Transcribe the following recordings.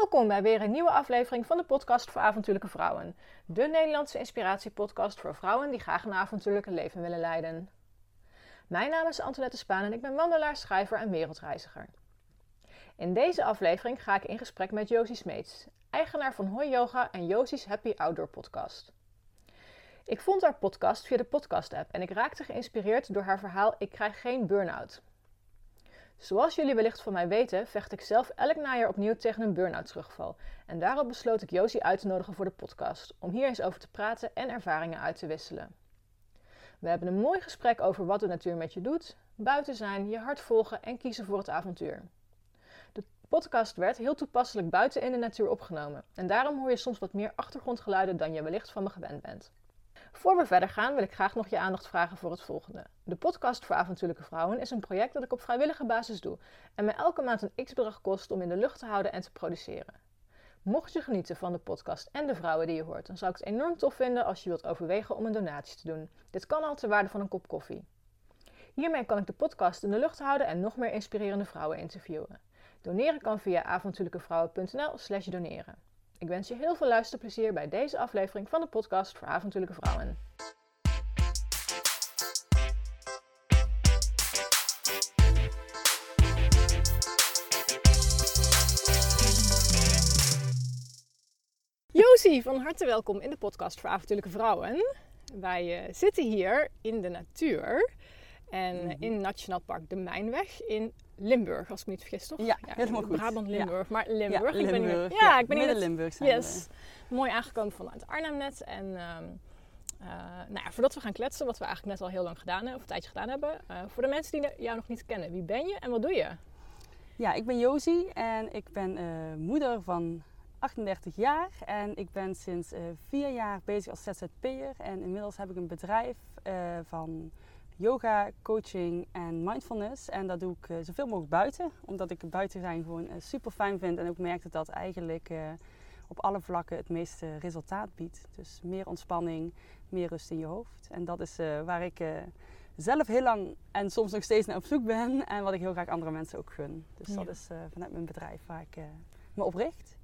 Welkom bij weer een nieuwe aflevering van de podcast voor avontuurlijke vrouwen. De Nederlandse inspiratiepodcast voor vrouwen die graag een avontuurlijke leven willen leiden. Mijn naam is Antoinette Spaan en ik ben wandelaar, schrijver en wereldreiziger. In deze aflevering ga ik in gesprek met Josie Smeets, eigenaar van Hoi Yoga en Josie's Happy Outdoor podcast. Ik vond haar podcast via de podcast app en ik raakte geïnspireerd door haar verhaal Ik krijg geen burn-out. Zoals jullie wellicht van mij weten, vecht ik zelf elk najaar opnieuw tegen een burn-out terugval. En daarop besloot ik Josie uit te nodigen voor de podcast, om hier eens over te praten en ervaringen uit te wisselen. We hebben een mooi gesprek over wat de natuur met je doet, buiten zijn, je hart volgen en kiezen voor het avontuur. De podcast werd heel toepasselijk buiten in de natuur opgenomen en daarom hoor je soms wat meer achtergrondgeluiden dan je wellicht van me gewend bent. Voor we verder gaan wil ik graag nog je aandacht vragen voor het volgende. De podcast voor avontuurlijke vrouwen is een project dat ik op vrijwillige basis doe en me elke maand een x-bedrag kost om in de lucht te houden en te produceren. Mocht je genieten van de podcast en de vrouwen die je hoort, dan zou ik het enorm tof vinden als je wilt overwegen om een donatie te doen. Dit kan al ter waarde van een kop koffie. Hiermee kan ik de podcast in de lucht houden en nog meer inspirerende vrouwen interviewen. Doneren kan via avontuurlijkevrouwen.nl/slash doneren. Ik wens je heel veel luisterplezier bij deze aflevering van de podcast voor avontuurlijke vrouwen. Josie, van harte welkom in de podcast voor avontuurlijke vrouwen. Wij uh, zitten hier in de natuur en mm -hmm. in Nationaal Park de Mijnweg in Limburg, als ik me niet vergis, toch? Ja, ja helemaal goed. Brabant, Limburg, ja. maar Limburg. Ja. Ik ben hier, ja, ik ben hier Midden Limburg zijn yes, Mooi aangekomen vanuit Arnhem net. En um, uh, nou ja, voordat we gaan kletsen, wat we eigenlijk net al heel lang gedaan hebben, of een tijdje gedaan hebben. Uh, voor de mensen die jou nog niet kennen, wie ben je en wat doe je? Ja, ik ben Josie en ik ben uh, moeder van 38 jaar. En ik ben sinds vier jaar bezig als ZZP'er. En inmiddels heb ik een bedrijf van yoga, coaching en mindfulness. En dat doe ik uh, zoveel mogelijk buiten, omdat ik buiten zijn gewoon uh, super fijn vind. En ook merk dat dat eigenlijk uh, op alle vlakken het meeste resultaat biedt. Dus meer ontspanning, meer rust in je hoofd. En dat is waar ik zelf heel lang en soms nog steeds naar op zoek ben. En wat ik heel graag andere mensen ook gun. Dus ja. dat is vanuit mijn bedrijf waar ik me op richt.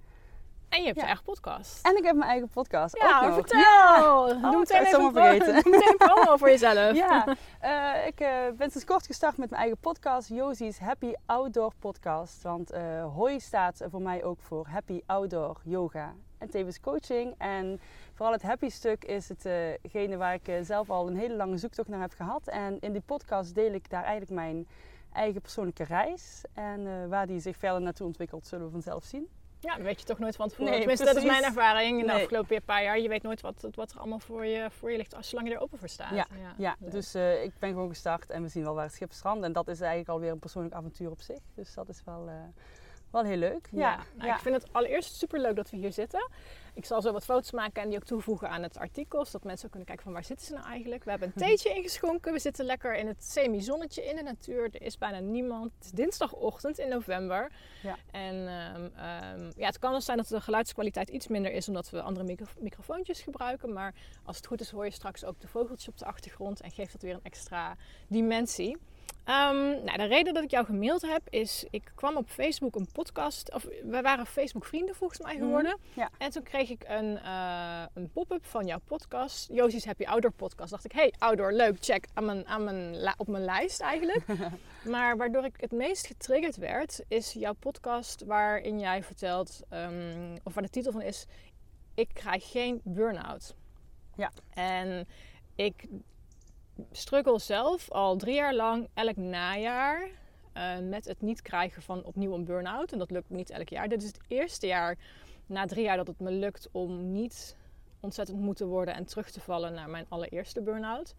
En je hebt ja. je eigen podcast. En ik heb mijn eigen podcast. Ja, ook vertel. Ja. Doe oh, meteen even vergeten. Doe meteen een promo voor jezelf. Ja, uh, ik uh, ben sinds kort gestart met mijn eigen podcast. Josie's Happy Outdoor Podcast. Want uh, HOI staat voor mij ook voor Happy Outdoor Yoga. En tevens coaching. En vooral het happy stuk is hetgene waar ik zelf al een hele lange zoektocht naar heb gehad. En in die podcast deel ik daar eigenlijk mijn eigen persoonlijke reis. En waar die zich verder naartoe ontwikkelt, zullen we vanzelf zien. Ja, dat weet je toch nooit van tevoren. Nee, Tenminste, precies. dat is mijn ervaring in de Nee. afgelopen paar jaar. Je weet nooit wat, wat er allemaal voor je, voor je ligt, als zolang je er open voor staat. Ja, ja. dus uh, ik ben gewoon gestart en we zien wel waar het schip strandt. En dat is eigenlijk alweer een persoonlijk avontuur op zich. Dus dat is wel, uh, wel heel leuk. Ja, ja. Nou, ik vind het allereerst super leuk dat we hier zitten. Ik zal zo wat foto's maken en die ook toevoegen aan het artikel. Zodat mensen ook kunnen kijken van waar zitten ze nou eigenlijk. We hebben een theetje ingeschonken. We zitten lekker in het semi-zonnetje in de natuur. Er is bijna niemand. Het is dinsdagochtend in november. Ja. En um, um, ja, het kan wel zijn dat de geluidskwaliteit iets minder is omdat we andere micro microfoontjes gebruiken. Maar als het goed is hoor je straks ook de vogeltjes op de achtergrond. En geeft dat weer een extra dimensie. Um, nou, de reden dat ik jou gemaild heb is, ik kwam op Facebook een podcast, of we waren Facebook vrienden volgens mij geworden. Mm, ja. En toen kreeg ik een, uh, een pop-up van jouw podcast, Josie's Happy Outdoor podcast. Dacht ik, hey, outdoor, leuk, check, aan mijn, aan mijn, op mijn lijst eigenlijk. maar waardoor ik het meest getriggerd werd, is jouw podcast waarin jij vertelt, um, of waar de titel van is, ik krijg geen burn-out. Ja. En ik struggle zelf al drie jaar lang elk najaar uh, met het niet krijgen van opnieuw een burn-out. En dat lukt niet elk jaar. Dit is het eerste jaar na drie jaar dat het me lukt om niet ontzettend moe te worden en terug te vallen naar mijn allereerste burn-out.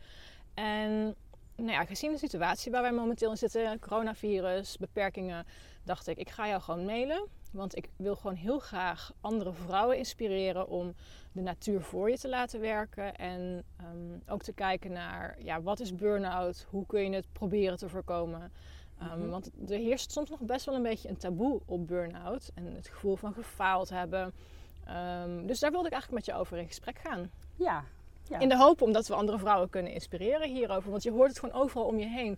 En nou ja, gezien de situatie waar wij momenteel in zitten, coronavirus, beperkingen, dacht ik, ik ga jou gewoon mailen. Want ik wil gewoon heel graag andere vrouwen inspireren om de natuur voor je te laten werken. En um, ook te kijken naar ja, wat is burn-out? Hoe kun je het proberen te voorkomen? Um. Want er heerst soms nog best wel een beetje een taboe op burn-out. En het gevoel van gefaald hebben. Um, dus daar wilde ik eigenlijk met je over in gesprek gaan. Ja, ja. In de hoop omdat we andere vrouwen kunnen inspireren hierover. Want je hoort het gewoon overal om je heen.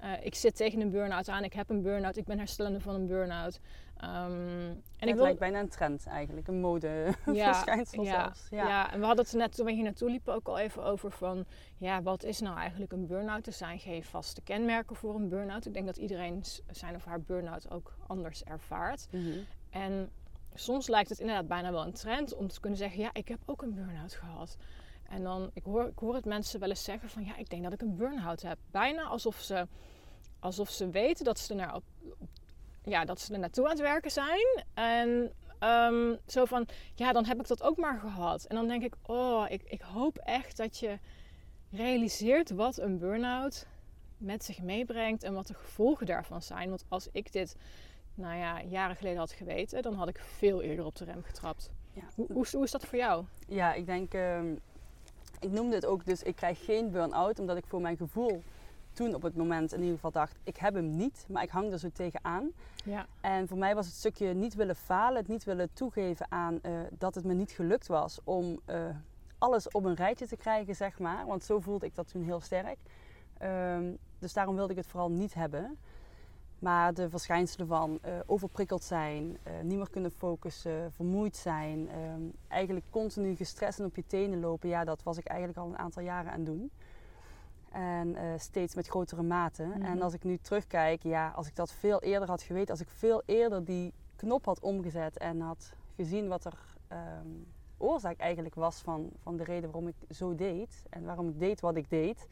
eh, ik zit tegen een burn-out aan, ik heb een burn-out, ik ben herstellende van een burn-out. Ehm, en ik wil... lijkt bijna een trend eigenlijk, een modeverschijnsel ja, zelfs. Ja. ja, en we hadden het net toen we hier naartoe liepen ook al even over van... Ja, wat is nou eigenlijk een burn-out? Er zijn geen vaste kenmerken voor een burn-out. Ik denk dat iedereen zijn of haar burn-out ook anders ervaart. Mhm. En soms lijkt het inderdaad bijna wel een trend om te kunnen zeggen... Ja, ik heb ook een burn-out gehad. En dan, ik hoor, ik hoor het mensen wel eens zeggen van... Ja, ik denk dat ik een burn-out heb. Bijna alsof ze, alsof ze weten dat ze er naar op, ja, dat ze er naartoe aan het werken zijn. En ehm, zo van, ja, dan heb ik dat ook maar gehad. En dan denk ik, oh, ik, ik hoop echt dat je realiseert wat een burn-out met zich meebrengt en wat de gevolgen daarvan zijn. Want als ik dit, nou ja, jaren geleden had geweten, dan had ik veel eerder op de rem getrapt. Ja. Hoe, hoe, is dat voor jou? Ja, ik denk, uh, ik noemde het ook, dus ik krijg geen burn-out, omdat ik voor mijn gevoel toen op het moment in ieder geval dacht, ik heb hem niet, maar ik hang er zo tegenaan. Ja. En voor mij was het stukje niet willen falen, het niet willen toegeven aan uh, dat het me niet gelukt was om uh, alles op een rijtje te krijgen, zeg maar. Want zo voelde ik dat toen heel sterk. Um, dus daarom wilde ik het vooral niet hebben. Maar de verschijnselen van uh, overprikkeld zijn, niet meer kunnen focussen, vermoeid zijn, um, eigenlijk continu gestrest en op je tenen lopen, ja, dat was ik eigenlijk al een aantal jaren aan het doen. En uh, steeds met grotere mate. Mm -hmm. En als ik nu terugkijk, ja, als ik dat veel eerder had geweten, als ik veel eerder die knop had omgezet en had gezien wat er um, oorzaak eigenlijk was van, van de reden waarom ik zo deed en waarom ik deed wat ik deed,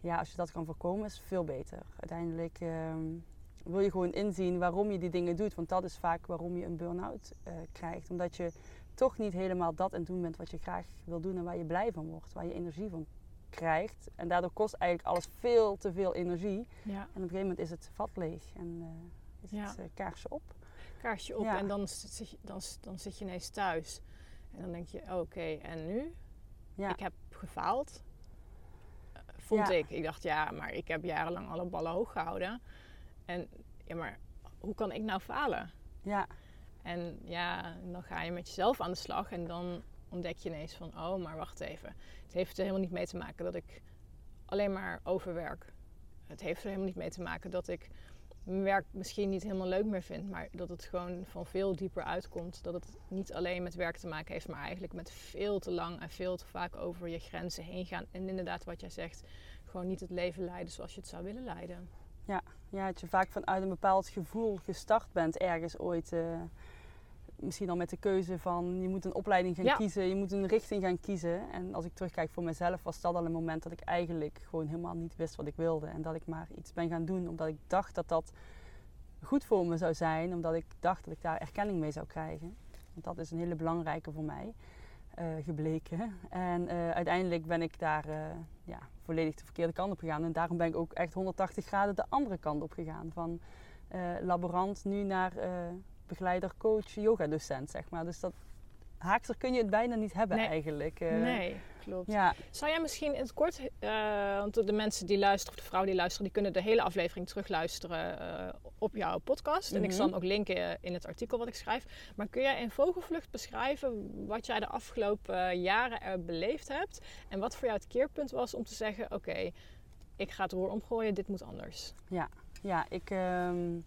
ja, als je dat kan voorkomen, is het veel beter. Uiteindelijk um, wil je gewoon inzien waarom je die dingen doet, want dat is vaak waarom je een burn-out uh, krijgt. Omdat je toch niet helemaal dat en doen bent wat je graag wil doen en waar je blij van wordt, waar je energie van krijgt. En daardoor kost eigenlijk alles veel te veel energie. Ja. En op een gegeven moment is het vat leeg en uh, is ja. het uh, kaarsje op. Kaarsje op ja. en dan zit, je, dan, dan zit je ineens thuis. En dan denk je, oké, okay, en nu? Ik heb gefaald. Uh, vond ik. Ik dacht, ja, maar ik heb jarenlang alle ballen hoog gehouden. En ja, maar hoe kan ik nou falen? Ja. En ja, dan ga je met jezelf aan de slag en dan ontdek je ineens van, oh, maar wacht even. Het heeft er helemaal niet mee te maken dat ik alleen maar overwerk. Het heeft er helemaal niet mee te maken dat ik mijn werk misschien niet helemaal leuk meer vind, maar dat het gewoon van veel dieper uitkomt. Dat het niet alleen met werk te maken heeft, maar eigenlijk met veel te lang en veel te vaak over je grenzen heen gaan. En inderdaad, wat jij zegt, gewoon niet het leven leiden zoals je het zou willen leiden. Ja, ja dat je vaak vanuit een bepaald gevoel gestart bent ergens ooit. Uh misschien al met de keuze van je moet een opleiding gaan ja. kiezen, je moet een richting gaan kiezen. En als ik terugkijk voor mezelf, was dat al een moment dat ik eigenlijk gewoon helemaal niet wist wat ik wilde. En dat ik maar iets ben gaan doen omdat ik dacht dat dat goed voor me zou zijn, omdat ik dacht dat ik daar erkenning mee zou krijgen. Want dat is een hele belangrijke voor mij uh, gebleken. En uh, uiteindelijk ben ik daar uh, ja, volledig de verkeerde kant op gegaan. En daarom ben ik ook echt 180 graden de andere kant op gegaan. Van laborant nu naar begeleider, coach, yoga docent, zeg maar. Dus dat haakster kun je het bijna niet hebben nee. eigenlijk. Uh, nee, klopt. Ja. Zou jij misschien in het kort, uh, want de mensen die luisteren, of de vrouwen die luisteren, die kunnen de hele aflevering terugluisteren uh, op jouw podcast. Mm -hmm. En ik zal hem ook linken in het artikel wat ik schrijf. Maar kun jij in vogelvlucht beschrijven wat jij de afgelopen jaren er beleefd hebt? En wat voor jou het keerpunt was om te zeggen, oké, okay, ik ga het roer omgooien, dit moet anders. Ja, ja ik... Um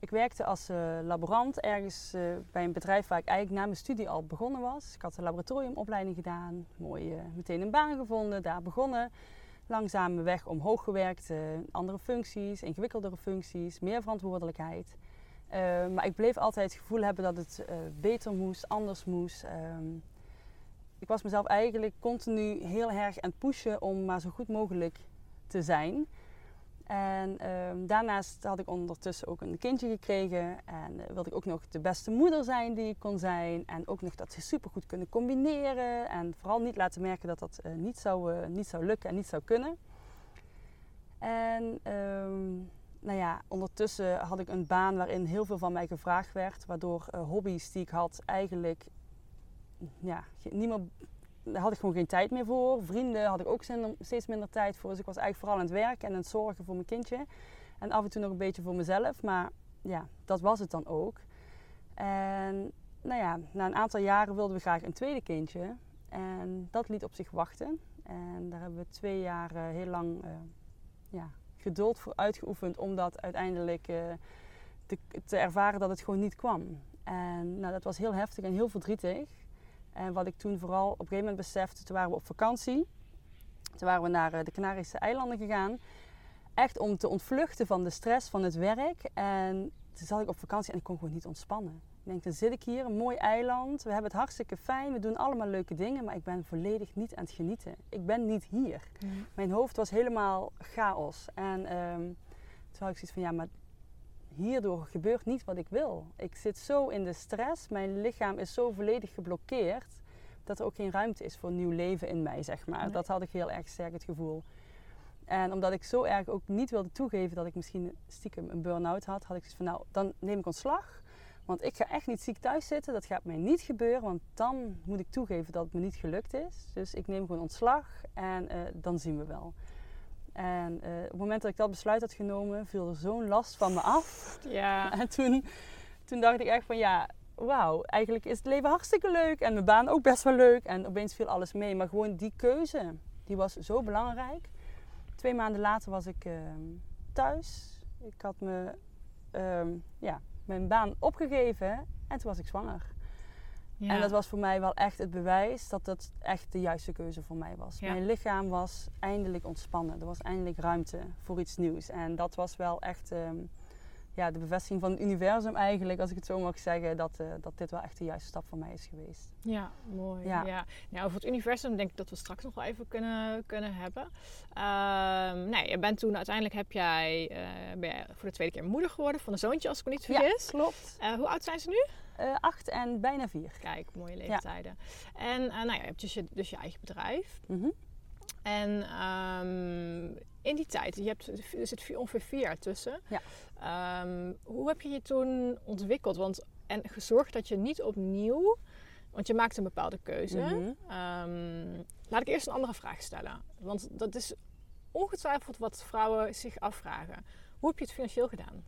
ik werkte als uh, laborant ergens uh, bij een bedrijf waar ik eigenlijk na mijn studie al begonnen was. Ik had een laboratoriumopleiding gedaan, mooi uh, meteen een baan gevonden, daar begonnen. Langzaam weg omhoog gewerkt, andere functies, ingewikkeldere functies, meer verantwoordelijkheid. maar ik bleef altijd het gevoel hebben dat het beter moest, anders moest. Um, ik was mezelf eigenlijk continu heel erg aan het pushen om maar zo goed mogelijk te zijn. En um, daarnaast had ik ondertussen ook een kindje gekregen. En uh, wilde ik ook nog de beste moeder zijn die ik kon zijn. En ook nog dat ze supergoed kunnen combineren. En vooral niet laten merken dat dat uh, niet, zou, uh, niet zou lukken en niet zou kunnen. En um, nou ja, ondertussen had ik een baan waarin heel veel van mij gevraagd werd. Waardoor hobby's die ik had eigenlijk ja, niet daar had ik gewoon geen tijd meer voor. Vrienden had ik ook steeds minder tijd voor. Dus ik was eigenlijk vooral aan het werken en aan het zorgen voor mijn kindje. En af en toe nog een beetje voor mezelf. Maar ja, dat was het dan ook. En nou ja, na een aantal jaren wilden we graag een tweede kindje. En dat liet op zich wachten. En daar hebben we twee jaar uh, heel lang uh, ja, geduld voor uitgeoefend om dat uiteindelijk eh, te, te ervaren dat het gewoon niet kwam. En nou, dat was heel heftig en heel verdrietig. En wat ik toen vooral op een gegeven moment besefte, toen waren we op vakantie. Toen waren we naar eh, de Canarische eilanden gegaan. Echt om te ontvluchten van de stress van het werk. En toen zat ik op vakantie en ik kon gewoon niet ontspannen. Ik denk, dan zit ik hier, een mooi eiland. We hebben het hartstikke fijn. We doen allemaal leuke dingen. Maar ik ben volledig niet aan het genieten. Ik ben niet hier. Mm. Mijn hoofd was helemaal chaos. En ehm, toen had ik zoiets van, ja, maar hierdoor gebeurt niet wat ik wil. Ik zit zo in de stress. Mijn lichaam is zo volledig geblokkeerd. Dat er ook geen ruimte is voor nieuw leven in mij, zeg maar. Nee. Dat had ik heel erg sterk het gevoel. En omdat ik zo erg ook niet wilde toegeven dat ik misschien stiekem een burn-out had, had ik zoiets van, nou, dan neem ik ontslag. Want ik ga echt niet ziek thuis zitten. Dat gaat mij niet gebeuren, want dan moet ik toegeven dat het me niet gelukt is. Dus ik neem gewoon ontslag en eh, dan zien we wel. En eh, op het moment dat ik dat besluit had genomen, viel er zo'n last van me af. Ja. En toen, toen dacht ik echt van ja, wauw, eigenlijk is het leven hartstikke leuk. En mijn baan ook best wel leuk. En opeens viel alles mee. Maar gewoon die keuze, die was zo belangrijk. Twee maanden later was ik ehm, thuis. Ik had me, ehm, ja, mijn baan opgegeven en toen was ik zwanger. Ja. En dat was voor mij wel echt het bewijs dat dat echt de juiste keuze voor mij was. Ja. Mijn lichaam was eindelijk ontspannen. Er was eindelijk ruimte voor iets nieuws. En dat was wel echt ehm, ja, de bevestiging van het universum eigenlijk, als ik het zo mag zeggen, dat, eh, dat dit wel echt de juiste stap voor mij is geweest. Ja, mooi. Ja. Ja. Nou, over het universum denk ik dat we straks nog wel even kunnen, kunnen hebben. Nee, je bent toen uiteindelijk heb jij, eh, ben jij voor de tweede keer moeder geworden van een zoontje, als ik me niet vergis. klopt. Eh, hoe oud zijn ze nu? Acht en bijna vier. Kijk, mooie leeftijden. En nou ja, je hebt dus je, dus je eigen bedrijf. Mhm. En ehm, in die tijd, je hebt, er zit ongeveer vier jaar tussen. Ja. Ehm, hoe heb je je toen ontwikkeld? Want, en gezorgd dat je niet opnieuw, want je maakt een bepaalde keuze. Mhm. Ehm, laat ik eerst een andere vraag stellen. Want dat is ongetwijfeld wat vrouwen zich afvragen. Hoe heb je het financieel gedaan?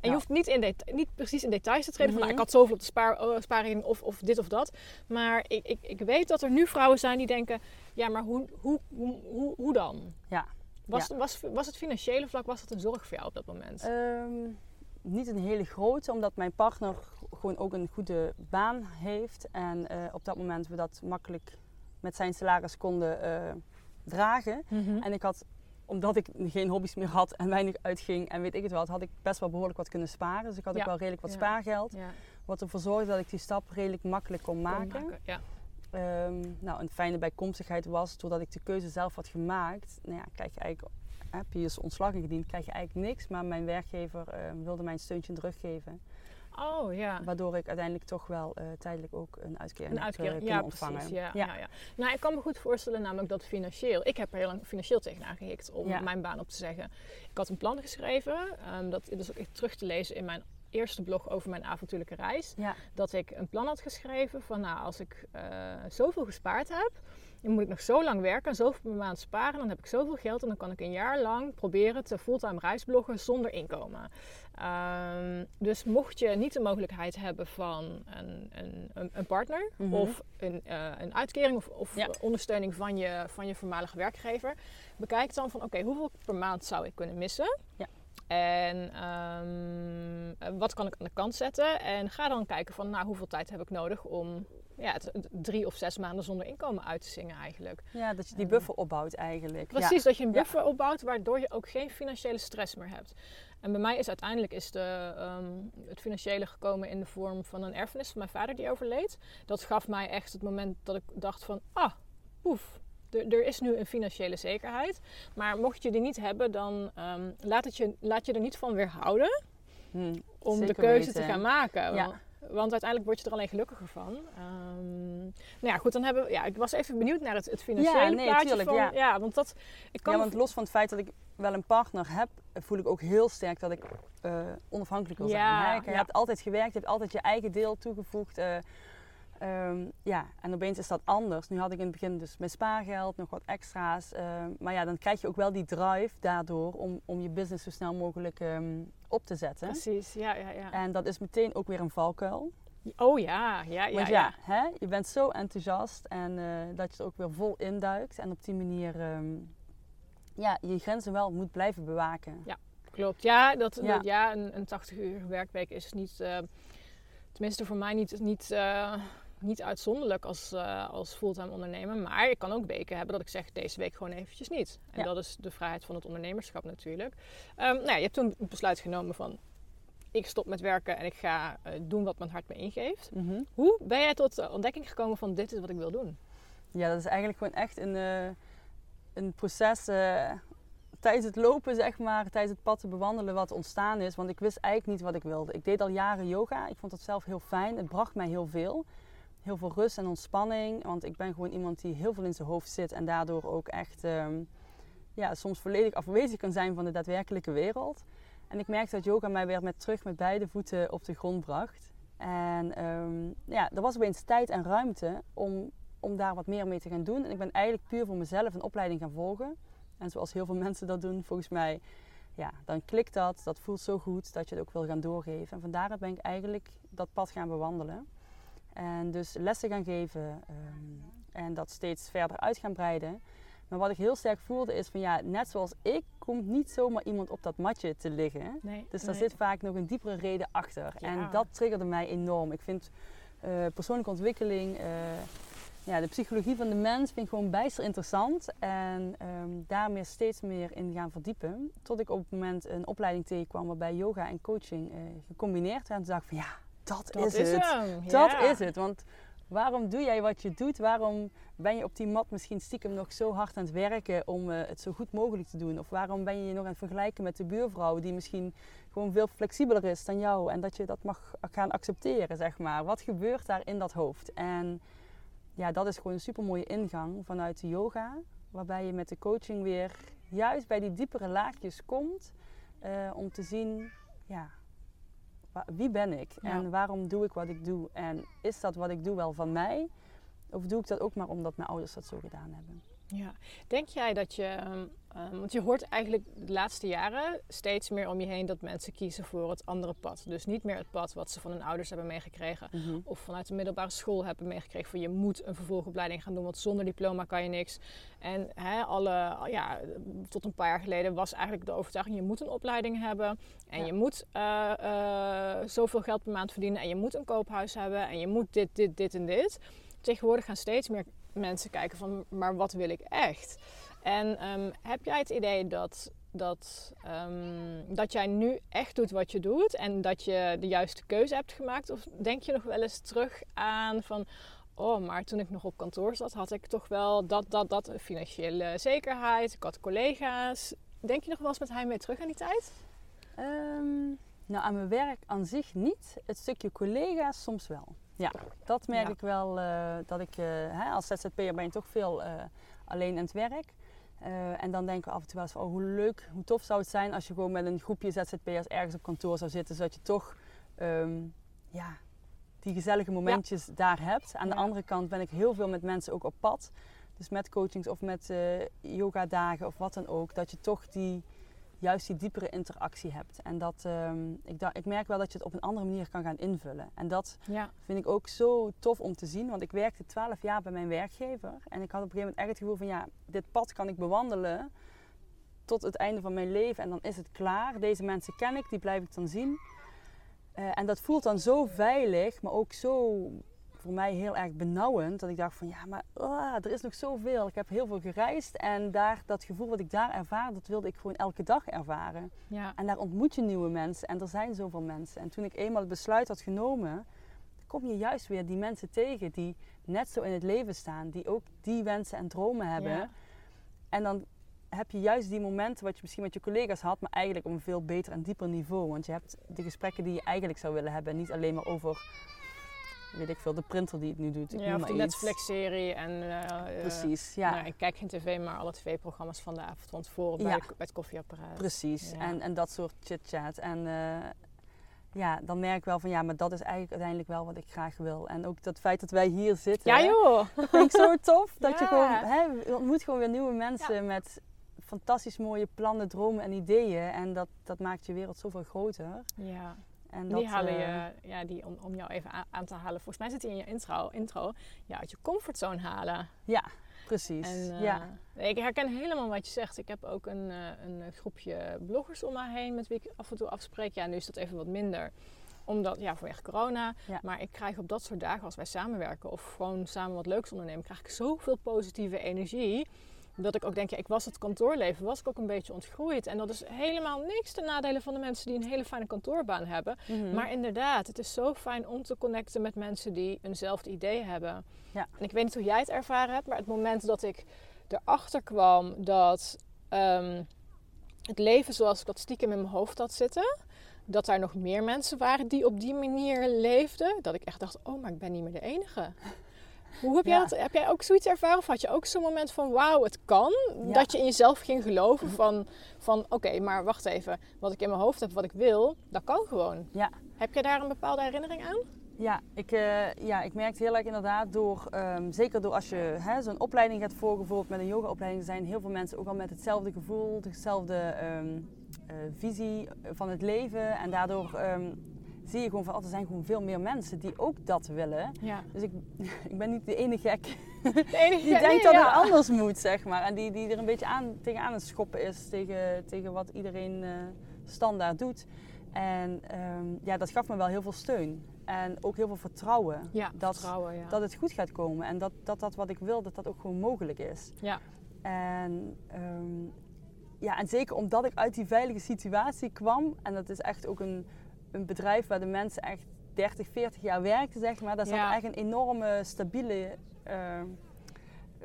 En je hoeft niet, in niet precies in details te treden van nou, Mhm. ik had zoveel op de spaar, spaarrekening of, of dit of dat. Maar ik, ik, ik weet dat er nu vrouwen zijn die denken, ja maar hoe, hoe, hoe, hoe, hoe dan? Ja. Was, was, was het financiële vlak, was dat een zorg voor jou op dat moment? Ehm, niet een hele grote, omdat mijn partner gewoon ook een goede baan heeft. En eh, op dat moment we dat makkelijk met zijn salaris konden eh, dragen. Mhm. En ik had, omdat ik geen hobby's meer had en weinig uitging en weet ik het wel, had ik best wel behoorlijk wat kunnen sparen. Dus ik had Ja. ook wel redelijk wat Ja. spaargeld. ja, Wat ervoor zorgde dat ik die stap redelijk makkelijk kon kon maken. Ja. Ehm, nou, een fijne bijkomstigheid was, doordat ik de keuze zelf had gemaakt, nou ja, krijg je eigenlijk, heb je je ontslag ingediend, krijg je eigenlijk niks. Maar mijn werkgever eh, wilde mij een steuntje teruggeven. Oh ja. Waardoor ik uiteindelijk toch wel eh, tijdelijk ook een uitkering Een heb, uitkering, kunnen ja, ontvangen. precies. Ja, Ja. ja. Ja, Nou, ik kan me goed voorstellen namelijk dat financieel... Ik heb er heel lang financieel tegenaan gehikt om Ja. mijn baan op te zeggen. Ik had een plan geschreven. ehm, dat is ook echt terug te lezen in mijn eerste blog over mijn avontuurlijke reis. Dat ik een plan had geschreven van nou, als ik eh, zoveel gespaard heb... Dan moet ik nog zo lang werken en zoveel per maand sparen. Dan heb ik zoveel geld en dan kan ik een jaar lang proberen te fulltime reisbloggen zonder inkomen. Ehm, dus mocht je niet de mogelijkheid hebben van een, een, een- partner Mhm. of een, eh, een uitkering of, of Ja. ondersteuning van je, van je voormalige werkgever, bekijk dan van oké, hoeveel per maand zou ik kunnen missen? Ja. En ehm, eh, wat kan ik aan de kant zetten? En ga dan kijken van nou, hoeveel tijd heb ik nodig om ja, het, drie of zes maanden zonder inkomen uit te zingen eigenlijk. ja, dat je die Ehm, buffer opbouwt eigenlijk. Ja. Precies, dat je een Ja. buffer opbouwt waardoor je ook geen financiële stress meer hebt. En bij mij is uiteindelijk is de, ehm, het financiële gekomen in de vorm van een erfenis van mijn vader die overleed. Dat gaf mij echt het moment dat ik dacht van, ah, poef, er, er is nu een financiële zekerheid. Maar mocht je die niet hebben, dan ehm, laat, het je, laat je er niet van weerhouden Hm, om de keuze weten. te gaan maken. Ja. Want, uiteindelijk word je er alleen gelukkiger van. Ehm, nou ja, goed, dan hebben we. Ja, ik was even benieuwd naar het, het financiële Ja, nee, plaatje tuurlijk, van. ja. want dat. Ik kan Ja, want los van het feit dat ik wel een partner heb, voel ik ook heel sterk dat ik eh, onafhankelijk wil zijn. Ja? Je hebt altijd gewerkt, je hebt altijd je eigen deel toegevoegd. eh, ehm, ja, en opeens is dat anders. Nu had ik in het begin dus mijn spaargeld, nog wat extra's. ehm, maar ja, dan krijg je ook wel die drive daardoor om, om je business zo snel mogelijk ehm, op te zetten. Precies, ja, ja, ja. En dat is meteen ook weer een valkuil. Oh ja, ja, ja. Want ja. ja, Hè, je bent zo enthousiast en eh, dat je er ook weer vol induikt. En op die manier ja, je grenzen wel moet blijven bewaken. Klopt. Ja, dat, Ja. dat- ja een, een 80 uur werkweek is niet, eh, tenminste voor mij niet, niet, eh, niet uitzonderlijk als, eh, als fulltime ondernemer. Maar ik kan ook weken hebben dat ik zeg deze week gewoon eventjes niet. En Ja. dat is de vrijheid van het ondernemerschap natuurlijk. Ehm, nou ja, je hebt toen het besluit genomen van ik stop met werken en ik ga eh, doen wat mijn hart me ingeeft. Mhm. Hoe ben jij tot de ontdekking gekomen van dit is wat ik wil doen? Ja, dat is eigenlijk gewoon echt een, eh, een proces tijdens het lopen, zeg maar, tijdens het pad te bewandelen wat ontstaan is. Want ik wist eigenlijk niet wat ik wilde. Ik deed al jaren yoga. Ik vond het zelf heel fijn. Het bracht mij heel veel. Heel veel rust en ontspanning. Want ik ben gewoon iemand die heel veel in zijn hoofd zit en daardoor ook echt ehm, ja, soms volledig afwezig kan zijn van de daadwerkelijke wereld. En ik merkte dat yoga mij weer met terug met beide voeten op de grond bracht. En ehm, ja, er was opeens tijd en ruimte om om daar wat meer mee te gaan doen. En ik ben eigenlijk puur voor mezelf een opleiding gaan volgen. En zoals heel veel mensen dat doen, volgens mij, ja, dan klikt dat. Dat voelt zo goed dat je het ook wil gaan doorgeven. En van daaruit ben ik eigenlijk dat pad gaan bewandelen. En dus lessen gaan geven ehm, en dat steeds verder uit gaan breiden. Maar wat ik heel sterk voelde is van ja, net zoals ik, komt niet zomaar iemand op dat matje te liggen. Nee, Dus daar zit vaak nog een diepere reden achter. Ja. En dat triggerde mij enorm. Ik vind eh, persoonlijke ontwikkeling, eh, ja, de psychologie van de mens vind ik gewoon bijster interessant. En ehm, daar meer steeds meer in gaan verdiepen. Tot ik op het moment een opleiding tegenkwam waarbij yoga en coaching eh, gecombineerd werden. En toen dacht ik van ja, dat, dat is, is het. hem. Dat ja. is het. Want waarom doe jij wat je doet? Waarom ben je op die mat misschien stiekem nog zo hard aan het werken om eh, het zo goed mogelijk te doen? Of waarom ben je je nog aan het vergelijken met de buurvrouw die misschien gewoon veel flexibeler is dan jou en dat je dat mag gaan accepteren, zeg maar. Wat gebeurt daar in dat hoofd? En ja, dat is gewoon een super mooie ingang vanuit de yoga, waarbij je met de coaching weer juist bij die diepere laagjes komt eh, om te zien, ja, wie ben ik Ja. en waarom doe ik wat ik doe? En is dat wat ik doe wel van mij? Of doe ik dat ook maar omdat mijn ouders dat zo gedaan hebben? Ja. Denk jij dat je, ehm, ehm, want je hoort eigenlijk de laatste jaren steeds meer om je heen dat mensen kiezen voor het andere pad. Dus niet meer het pad wat ze van hun ouders hebben meegekregen of vanuit de middelbare school hebben meegekregen van je moet een vervolgopleiding gaan doen, want zonder diploma kan je niks. En alle, ja, tot een paar jaar geleden was eigenlijk de overtuiging je moet een opleiding hebben en Ja. je moet eh, eh, zoveel geld per maand verdienen en je moet een koophuis hebben en je moet dit, dit, dit en dit. Tegenwoordig gaan steeds meer mensen kijken van, maar wat wil ik echt? En ehm, heb jij het idee dat, dat, ehm, dat jij nu echt doet wat je doet en dat je de juiste keuze hebt gemaakt? Of denk je nog wel eens terug aan van, oh, maar toen ik nog op kantoor zat, had ik toch wel dat, dat, dat, financiële zekerheid, ik had collega's. Denk je nog wel eens met heimwee terug aan die tijd? Ehm, nou, aan mijn werk aan zich niet. Het stukje collega's soms wel. Ja, dat merk Ja. ik wel. eh, dat ik, eh, hè, als ZZP'er ben je toch veel eh, alleen aan het werk. En dan denken we af en toe wel eens van, oh, hoe leuk, hoe tof zou het zijn als je gewoon met een groepje ZZP'ers ergens op kantoor zou zitten. Zodat je toch ehm, ja, die gezellige momentjes daar hebt. Aan de andere kant ben ik heel veel met mensen ook op pad. Dus met coachings of met yoga dagen of wat dan ook. Dat je toch die, juist die diepere interactie hebt. En dat, ehm, ik, ik merk wel dat je het op een andere manier kan gaan invullen. En dat Ja. vind ik ook zo tof om te zien. Want ik werkte 12 jaar bij mijn werkgever. En ik had op een gegeven moment echt het gevoel van ja, dit pad kan ik bewandelen tot het einde van mijn leven. En dan is het klaar. Deze mensen ken ik, die blijf ik dan zien. Eh, en dat voelt dan zo veilig, maar ook zo voor mij heel erg benauwend. Dat ik dacht van ja, maar ah, er is nog zoveel. Ik heb heel veel gereisd. En daar, dat gevoel wat ik daar ervaar, dat wilde ik gewoon elke dag ervaren. Ja. En daar ontmoet je nieuwe mensen en er zijn zoveel mensen. En toen ik eenmaal het besluit had genomen, kom je juist weer die mensen tegen die net zo in het leven staan, die ook die wensen en dromen hebben. Ja. En dan heb je juist die momenten wat je misschien met je collega's had, maar eigenlijk op een veel beter en dieper niveau. Want je hebt de gesprekken die je eigenlijk zou willen hebben, niet alleen maar over, weet ik veel, de printer die het nu doet. Ik Ja, of de. Netflix-serie en... eh, eh, Precies, ja. Nou, ik kijk geen tv, maar alle tv-programma's van de avond van tevoren bij, Ja. de- bij het koffieapparaat. Precies, Ja. en, en dat soort chit-chat. En eh, ja, dan merk ik wel van ja, maar dat is eigenlijk uiteindelijk wel wat ik graag wil. En ook dat feit dat wij hier zitten, Ja joh! dat vind ik zo tof. Dat je gewoon, hè, je ontmoet gewoon weer nieuwe mensen met fantastisch mooie plannen, dromen en ideeën. En dat, dat maakt je wereld zoveel groter. Ja, En dat, die halen eh, je, ja, die, om, om jou even aan, te halen. Volgens mij zit die in je intro, intro, ja, uit je comfortzone halen. Ja, Precies. En, eh, ja. ik herken helemaal wat je zegt. Ik heb ook een, eh, een groepje bloggers om me heen met wie ik af en toe afspreek. Ja, nu is dat even wat minder omdat, ja, vanwege corona. Ja. Maar ik krijg op dat soort dagen, als wij samenwerken of gewoon samen wat leuks ondernemen, krijg ik zoveel positieve energie. Dat ik ook denk, ja, ik was het kantoorleven, was ik ook een beetje ontgroeid. En dat is helemaal niks ten nadele van de mensen die een hele fijne kantoorbaan hebben. Mhm. Maar inderdaad, het is zo fijn om te connecten met mensen die eenzelfde idee hebben. Ja. En ik weet niet hoe jij het ervaren hebt, maar het moment dat ik erachter kwam dat ehm, het leven zoals ik dat stiekem in mijn hoofd had zitten, dat daar nog meer mensen waren die op die manier leefden, dat ik echt dacht, oh, maar ik ben niet meer de enige. Hoe heb, jij dat, heb jij ook zoiets ervaren? Of had je ook zo'n moment van wauw, het kan? Dat je in jezelf ging geloven van, van oké, maar wacht even. Wat ik in mijn hoofd heb, wat ik wil, dat kan gewoon. Ja. Heb je daar een bepaalde herinnering aan? Ja, ik, eh, ja, ik merkte heel erg inderdaad door, ehm, zeker door als je hè, zo'n opleiding gaat volgen, bijvoorbeeld met een yogaopleiding, zijn heel veel mensen ook al met hetzelfde gevoel, dezelfde ehm, eh, visie van het leven. En daardoor ehm, zie je gewoon van, oh, er zijn gewoon veel meer mensen die ook dat willen. Ja. Dus ik, ik ben niet de ene gek De enige die ja, denkt nee, dat ja. het anders moet, zeg maar. En die, die er een beetje aan, tegenaan het schoppen is tegen, tegen wat iedereen eh, standaard doet. En ehm, ja, dat gaf me wel heel veel steun. En ook heel veel vertrouwen. Ja, dat, vertrouwen, ja. dat het goed gaat komen. En dat, dat dat wat ik wil, dat dat ook gewoon mogelijk is. Ja. En, ehm, ja, en zeker omdat ik uit die veilige situatie kwam. En dat is echt ook een, een bedrijf waar de mensen echt 30, 40 jaar werkten, zeg maar. Daar zat Ja. echt een enorme, stabiele eh,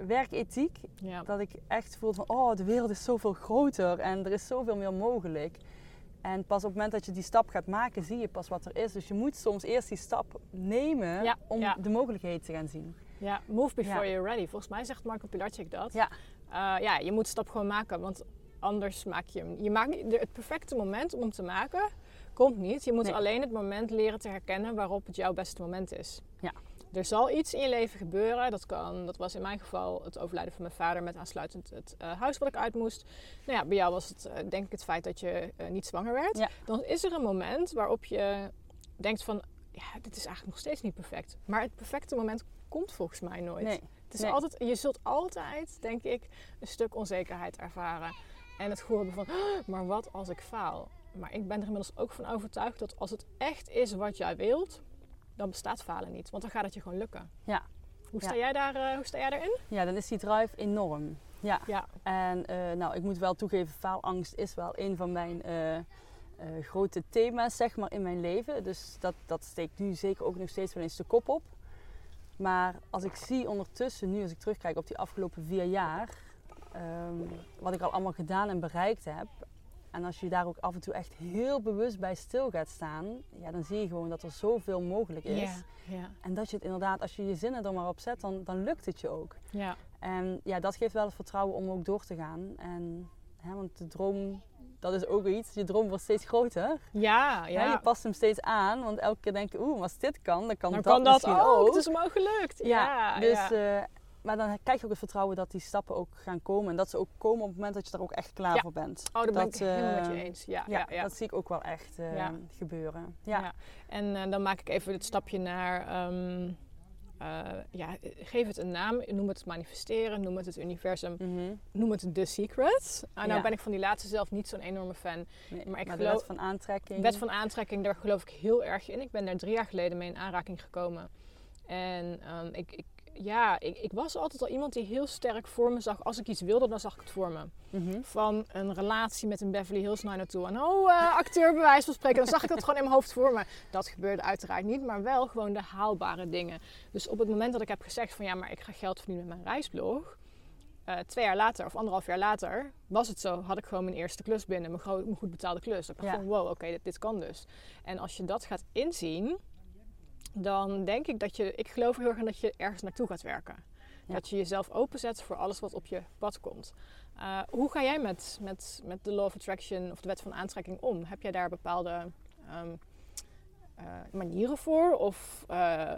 werkethiek. Ja. Dat ik echt voelde van, oh, de wereld is zoveel groter en er is zoveel meer mogelijk. En pas op het moment dat je die stap gaat maken, zie je pas wat er is. Dus je moet soms eerst die stap nemen Ja, om de mogelijkheden te gaan zien. ja, move before you're ready. Volgens mij zegt Marco Pilarczyk dat. Ja. Eh, ja, je moet de stap gewoon maken, want anders maak je hem. Je maakt het perfecte moment om hem te maken komt niet. Je moet Nee. alleen het moment leren te herkennen waarop het jouw beste moment is. Ja. Er zal iets in je leven gebeuren. Dat, kan, dat was in mijn geval het overlijden van mijn vader met aansluitend het eh, huis wat ik uit moest. Nou ja, bij jou was het eh, denk ik het feit dat je eh, niet zwanger werd. Ja. Dan is er een moment waarop je denkt van, ja, dit is eigenlijk nog steeds niet perfect. Maar het perfecte moment komt volgens mij nooit. Nee. Het is Nee. altijd, je zult altijd, denk ik, een stuk onzekerheid ervaren. En het gevoel hebben van, "Ah, maar wat als ik faal? Maar ik ben er inmiddels ook van overtuigd dat als het echt is wat jij wilt, dan bestaat falen niet. Want dan gaat het je gewoon lukken. Ja. Hoe sta, Ja. jij, daar, eh, hoe sta jij daarin? Ja, dan is die drive enorm. Ja. Ja. En eh, nou, ik moet wel toegeven, faalangst is wel een van mijn eh, grote thema's zeg maar, in mijn leven. Dus dat, dat steekt nu zeker ook nog steeds wel eens de kop op. Maar als ik zie ondertussen, nu als ik terugkijk op die afgelopen vier jaar, ehm, wat ik al allemaal gedaan en bereikt heb. En als je daar ook af en toe echt heel bewust bij stil gaat staan, ja, dan zie je gewoon dat er zoveel mogelijk is. ja. En dat je het inderdaad, als je je zinnen er maar op zet, dan, dan lukt het je ook. ja. En ja, dat geeft wel het vertrouwen om ook door te gaan. En, hè, want de droom, dat is ook iets. Je droom wordt steeds groter. Ja, Hè, ja. je past hem steeds aan, want elke keer denk je, oeh, als dit kan, dan kan dan dat kan dat misschien ook. ook. Het is me ook gelukt. Ja, dus, ja. eh, maar dan krijg je ook het vertrouwen dat die stappen ook gaan komen. En dat ze ook komen op het moment dat je er ook echt klaar Ja. voor bent. oh, daar ben dat, ik helemaal met je eh, eens. Ja, Ja, ja, ja. dat zie ik ook wel echt eh, gebeuren. Ja. Ja. En eh, dan maak ik even het stapje naar. ehm, eh, ja, geef het een naam. Noem het manifesteren. Noem het het universum. Mhm. Noem het The Secret. Ah, nou ben ik van die laatste zelf niet zo'n enorme fan. Nee, Maar ik de geloof- wet van aantrekking. Wet van aantrekking, daar geloof ik heel erg in. Ik ben daar drie jaar geleden mee in aanraking gekomen. En ehm, ik, ik, ja, ik, ik was altijd al iemand die heel sterk voor me zag. Als ik iets wilde, dan zag ik het voor me. Mhm. Van een relatie met een Beverly Hills 90210. Oh, eh acteur bij wijze van spreken. Dan zag ik dat gewoon in mijn hoofd voor me. Dat gebeurde uiteraard niet, maar wel gewoon de haalbare dingen. Dus op het moment dat ik heb gezegd van ja, maar ik ga geld verdienen met mijn reisblog. eh, twee jaar later of anderhalf jaar later was het zo. Had ik gewoon mijn eerste klus binnen. Mijn, goed betaalde klus. Dat ik dacht Ja. van wow, oké, dit, dit kan dus. En als je dat gaat inzien, dan denk ik dat je... Ik geloof heel erg in dat je ergens naartoe gaat werken. Ja. Dat je jezelf openzet voor alles wat op je pad komt. Uh, hoe ga jij met, met, met de Law of Attraction of de wet van aantrekking om? Heb jij daar bepaalde um, uh, manieren voor? Of uh,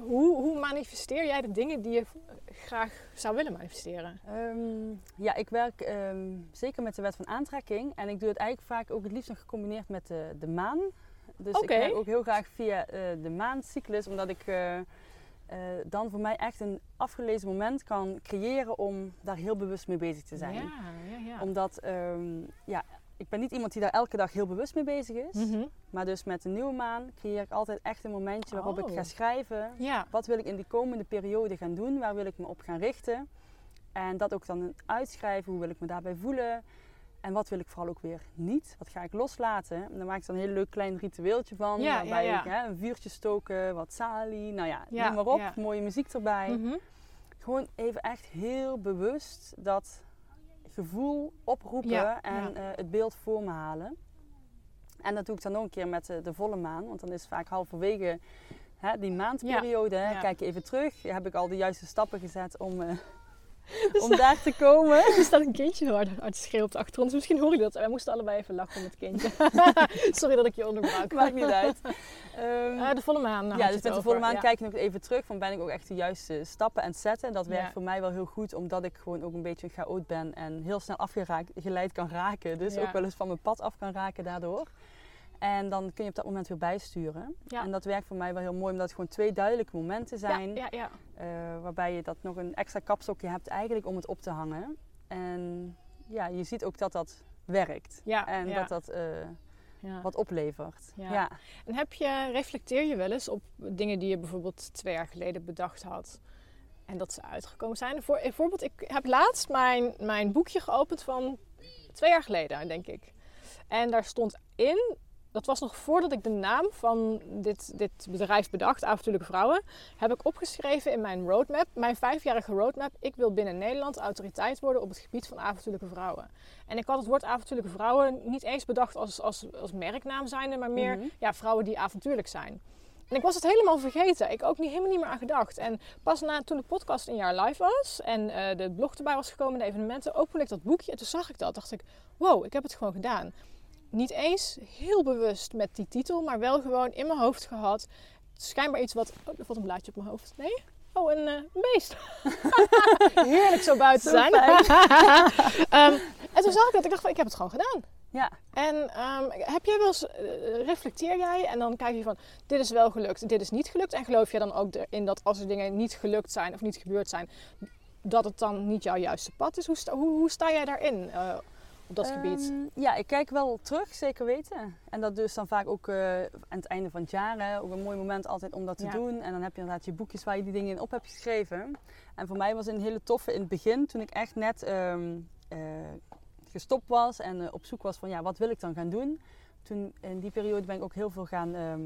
hoe, hoe, manifesteer jij de dingen die je graag zou willen manifesteren? Um, ja, ik werk um, zeker met de wet van aantrekking. En ik doe het eigenlijk vaak ook het liefst gecombineerd met de, de maan. Dus okay. ik werk ook heel graag via uh, de maancyclus, omdat ik uh, eh, dan voor mij echt een afgelezen moment kan creëren om daar heel bewust mee bezig te zijn. Ja, ja, ja. Omdat, ehm, ja, ik ben niet iemand die daar elke dag heel bewust mee bezig is. Mhm. Maar dus met de nieuwe maan creëer ik altijd echt een momentje waarop ik Oh. ga schrijven. Ja, Wat wil ik in die komende periode gaan doen? Waar wil ik me op gaan richten? En dat ook dan uitschrijven. Hoe wil ik me daarbij voelen? En wat wil ik vooral ook weer niet? Wat ga ik loslaten? En daar maak ik dan een heel leuk klein ritueeltje van. Ja, waarbij ja, ja. ik hè, een vuurtje stoken, wat salie. Nou ja, noem maar op. Mooie muziek erbij. Mhm. Gewoon even echt heel bewust dat gevoel oproepen en eh, het beeld voor me halen. En dat doe ik dan ook een keer met de, de volle maan. Want dan is vaak halverwege hè, die maandperiode. hè. Kijk even terug. Heb ik al de juiste stappen gezet om, eh, om daar te komen. Er staat een kindje heel hard, hard te schreeuwen op de achtergrond. Dus misschien hoor je dat. Wij moesten allebei even lachen om het kindje. Sorry dat ik je onderbrak. Maakt niet uit. Ehm, Eh, de volle maan. ja, dus met de volle maan Ja. kijk ik nog even terug. Van ben ik ook echt de juiste stappen aan het zetten. Dat werkt Ja. voor mij wel heel goed. Omdat ik gewoon ook een beetje een chaot ben. En heel snel afgeleid kan raken. Dus Ja. ook wel eens van mijn pad af kan raken daardoor. En dan kun je op dat moment weer bijsturen. Ja. En dat werkt voor mij wel heel mooi. Omdat het gewoon twee duidelijke momenten zijn. Ja, ja, ja. eh, waarbij je dat nog een extra kapstokje hebt eigenlijk om het op te hangen. En ja, je ziet ook dat dat werkt. En dat dat eh, wat oplevert. Ja. ja. En heb je, reflecteer je wel eens op dingen die je bijvoorbeeld twee jaar geleden bedacht had en dat ze uitgekomen zijn? Voor, bijvoorbeeld, ik heb laatst mijn, mijn boekje geopend van twee jaar geleden, denk ik. En daar stond in, dat was nog voordat ik de naam van dit, dit bedrijf bedacht, Avontuurlijke Vrouwen, heb ik opgeschreven in mijn roadmap, mijn vijfjarige roadmap. Ik wil binnen Nederland autoriteit worden op het gebied van avontuurlijke vrouwen. En ik had het woord avontuurlijke vrouwen niet eens bedacht als, als, als merknaam zijnde, maar meer Mhm. ja, vrouwen die avontuurlijk zijn. En ik was het helemaal vergeten. Ik ook niet, helemaal niet meer aan gedacht. En pas na toen de podcast een jaar live was en eh, de blog erbij was gekomen, de evenementen, opende ik dat boekje en toen zag ik dat. Dacht ik, wow, ik heb het gewoon gedaan. Niet eens heel bewust met die titel, maar wel gewoon in mijn hoofd gehad. Schijnbaar iets wat. Oh, er valt een blaadje op mijn hoofd. Nee? Oh, een, een beest. Heerlijk zo buiten Zo zijn. Ehm, en toen zag ik dat. Ik dacht van, ik heb het gewoon gedaan. Ja. En ehm, heb jij wel eens, eh, reflecteer jij en dan kijk je van, dit is wel gelukt, dit is niet gelukt. En geloof je dan ook erin dat als er dingen niet gelukt zijn of niet gebeurd zijn, dat het dan niet jouw juiste pad is? Hoe sta, hoe, hoe sta jij daarin eh, op dat gebied? Ehm, ja, ik kijk wel terug, zeker weten. En dat dus dan vaak ook eh, aan het einde van het jaar. Hè, ook een mooi moment altijd om dat te Ja. doen. En dan heb je inderdaad je boekjes waar je die dingen in op hebt geschreven. En voor mij was het een hele toffe in het begin, toen ik echt net ehm, eh, gestopt was en eh, op zoek was van ja, wat wil ik dan gaan doen. Toen in die periode ben ik ook heel veel gaan, ehm,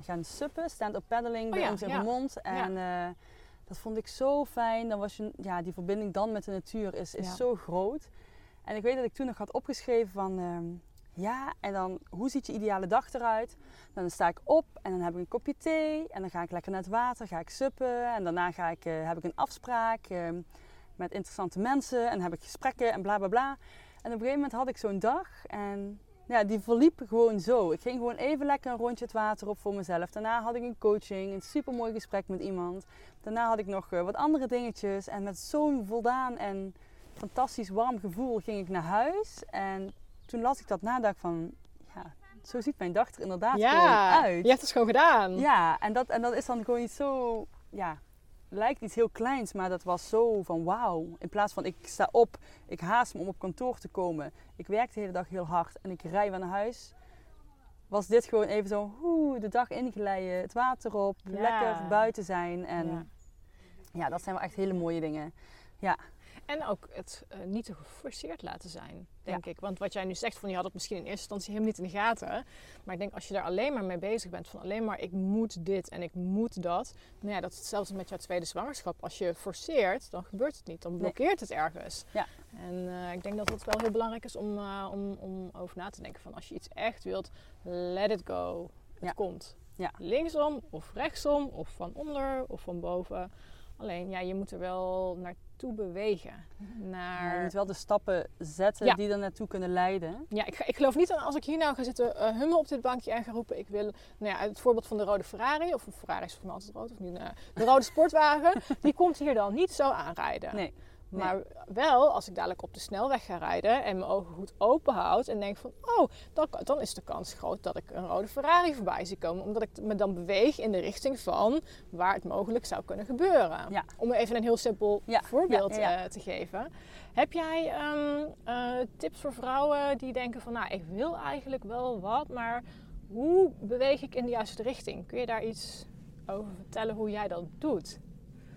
gaan suppen, stand-up paddling bij Oh ja, ons in ja. Remond. En dat vond ik zo fijn. Dan was je, ja, die verbinding dan met de natuur is, is zo groot. En ik weet dat ik toen nog had opgeschreven van... ehm, ja, en dan hoe ziet je ideale dag eruit? Dan sta ik op en dan heb ik een kopje thee. En dan ga ik lekker naar het water, ga ik suppen. En daarna ga ik, eh, heb ik een afspraak ehm, met interessante mensen. En heb ik gesprekken en bla bla bla. En op een gegeven moment had ik zo'n dag. En ja, die verliep gewoon zo. Ik ging gewoon even lekker een rondje het water op voor mezelf. Daarna had ik een coaching, een supermooi gesprek met iemand. Daarna had ik nog eh, wat andere dingetjes. En met zo'n voldaan en fantastisch warm gevoel ging ik naar huis. En toen las ik dat nadag van, ja, zo ziet mijn dag er inderdaad ja, gewoon uit. je hebt het gewoon gedaan. Ja, en dat, en dat is dan gewoon iets zo, ja, lijkt iets heel kleins, maar dat was zo van wauw. In plaats van ik sta op, ik haast me om op kantoor te komen. Ik werk de hele dag heel hard en ik rij weer naar huis. Was dit gewoon even zo, hoe de dag inglijden, het water op, Ja. lekker buiten zijn. En Ja. ja. dat zijn wel echt hele mooie dingen. En ook het eh, niet te geforceerd laten zijn, denk ik. Want wat jij nu zegt, van je had het misschien in eerste instantie helemaal niet in de gaten. Maar ik denk als je daar alleen maar mee bezig bent, van alleen maar ik moet dit en ik moet dat. Nou ja, dat is hetzelfde met jouw tweede zwangerschap. Als je forceert, dan gebeurt het niet. Dan blokkeert het ergens. Ja. En eh, ik denk dat het wel heel belangrijk is om, eh, om, om over na te denken. Van als je iets echt wilt, let it go. Het Ja. komt. Ja. Linksom of rechtsom of van onder of van boven. Alleen, ja, je moet er wel bewegen. Naar... Je moet wel de stappen zetten Ja. die er naartoe kunnen leiden. Ja, ik, ik geloof niet aan als ik hier nou ga zitten hummen op dit bankje en ga roepen. Ik wil, nou ja, het voorbeeld van de rode Ferrari, of een Ferrari is voor mij altijd rood, of niet, eh, de rode sportwagen, die komt hier dan niet zo aanrijden. Nee. Maar wel als ik dadelijk op de snelweg ga rijden en mijn ogen goed open houd en denk van, oh, dan, dan is de kans groot dat ik een rode Ferrari voorbij zie komen. Omdat ik me dan beweeg in de richting van waar het mogelijk zou kunnen gebeuren. Ja. Om even een heel simpel Ja, voorbeeld ja, eh, te geven. Heb jij ehm, eh, tips voor vrouwen die denken van, nou, ik wil eigenlijk wel wat, maar hoe beweeg ik in de juiste richting? Kun je daar iets over vertellen hoe jij dat doet?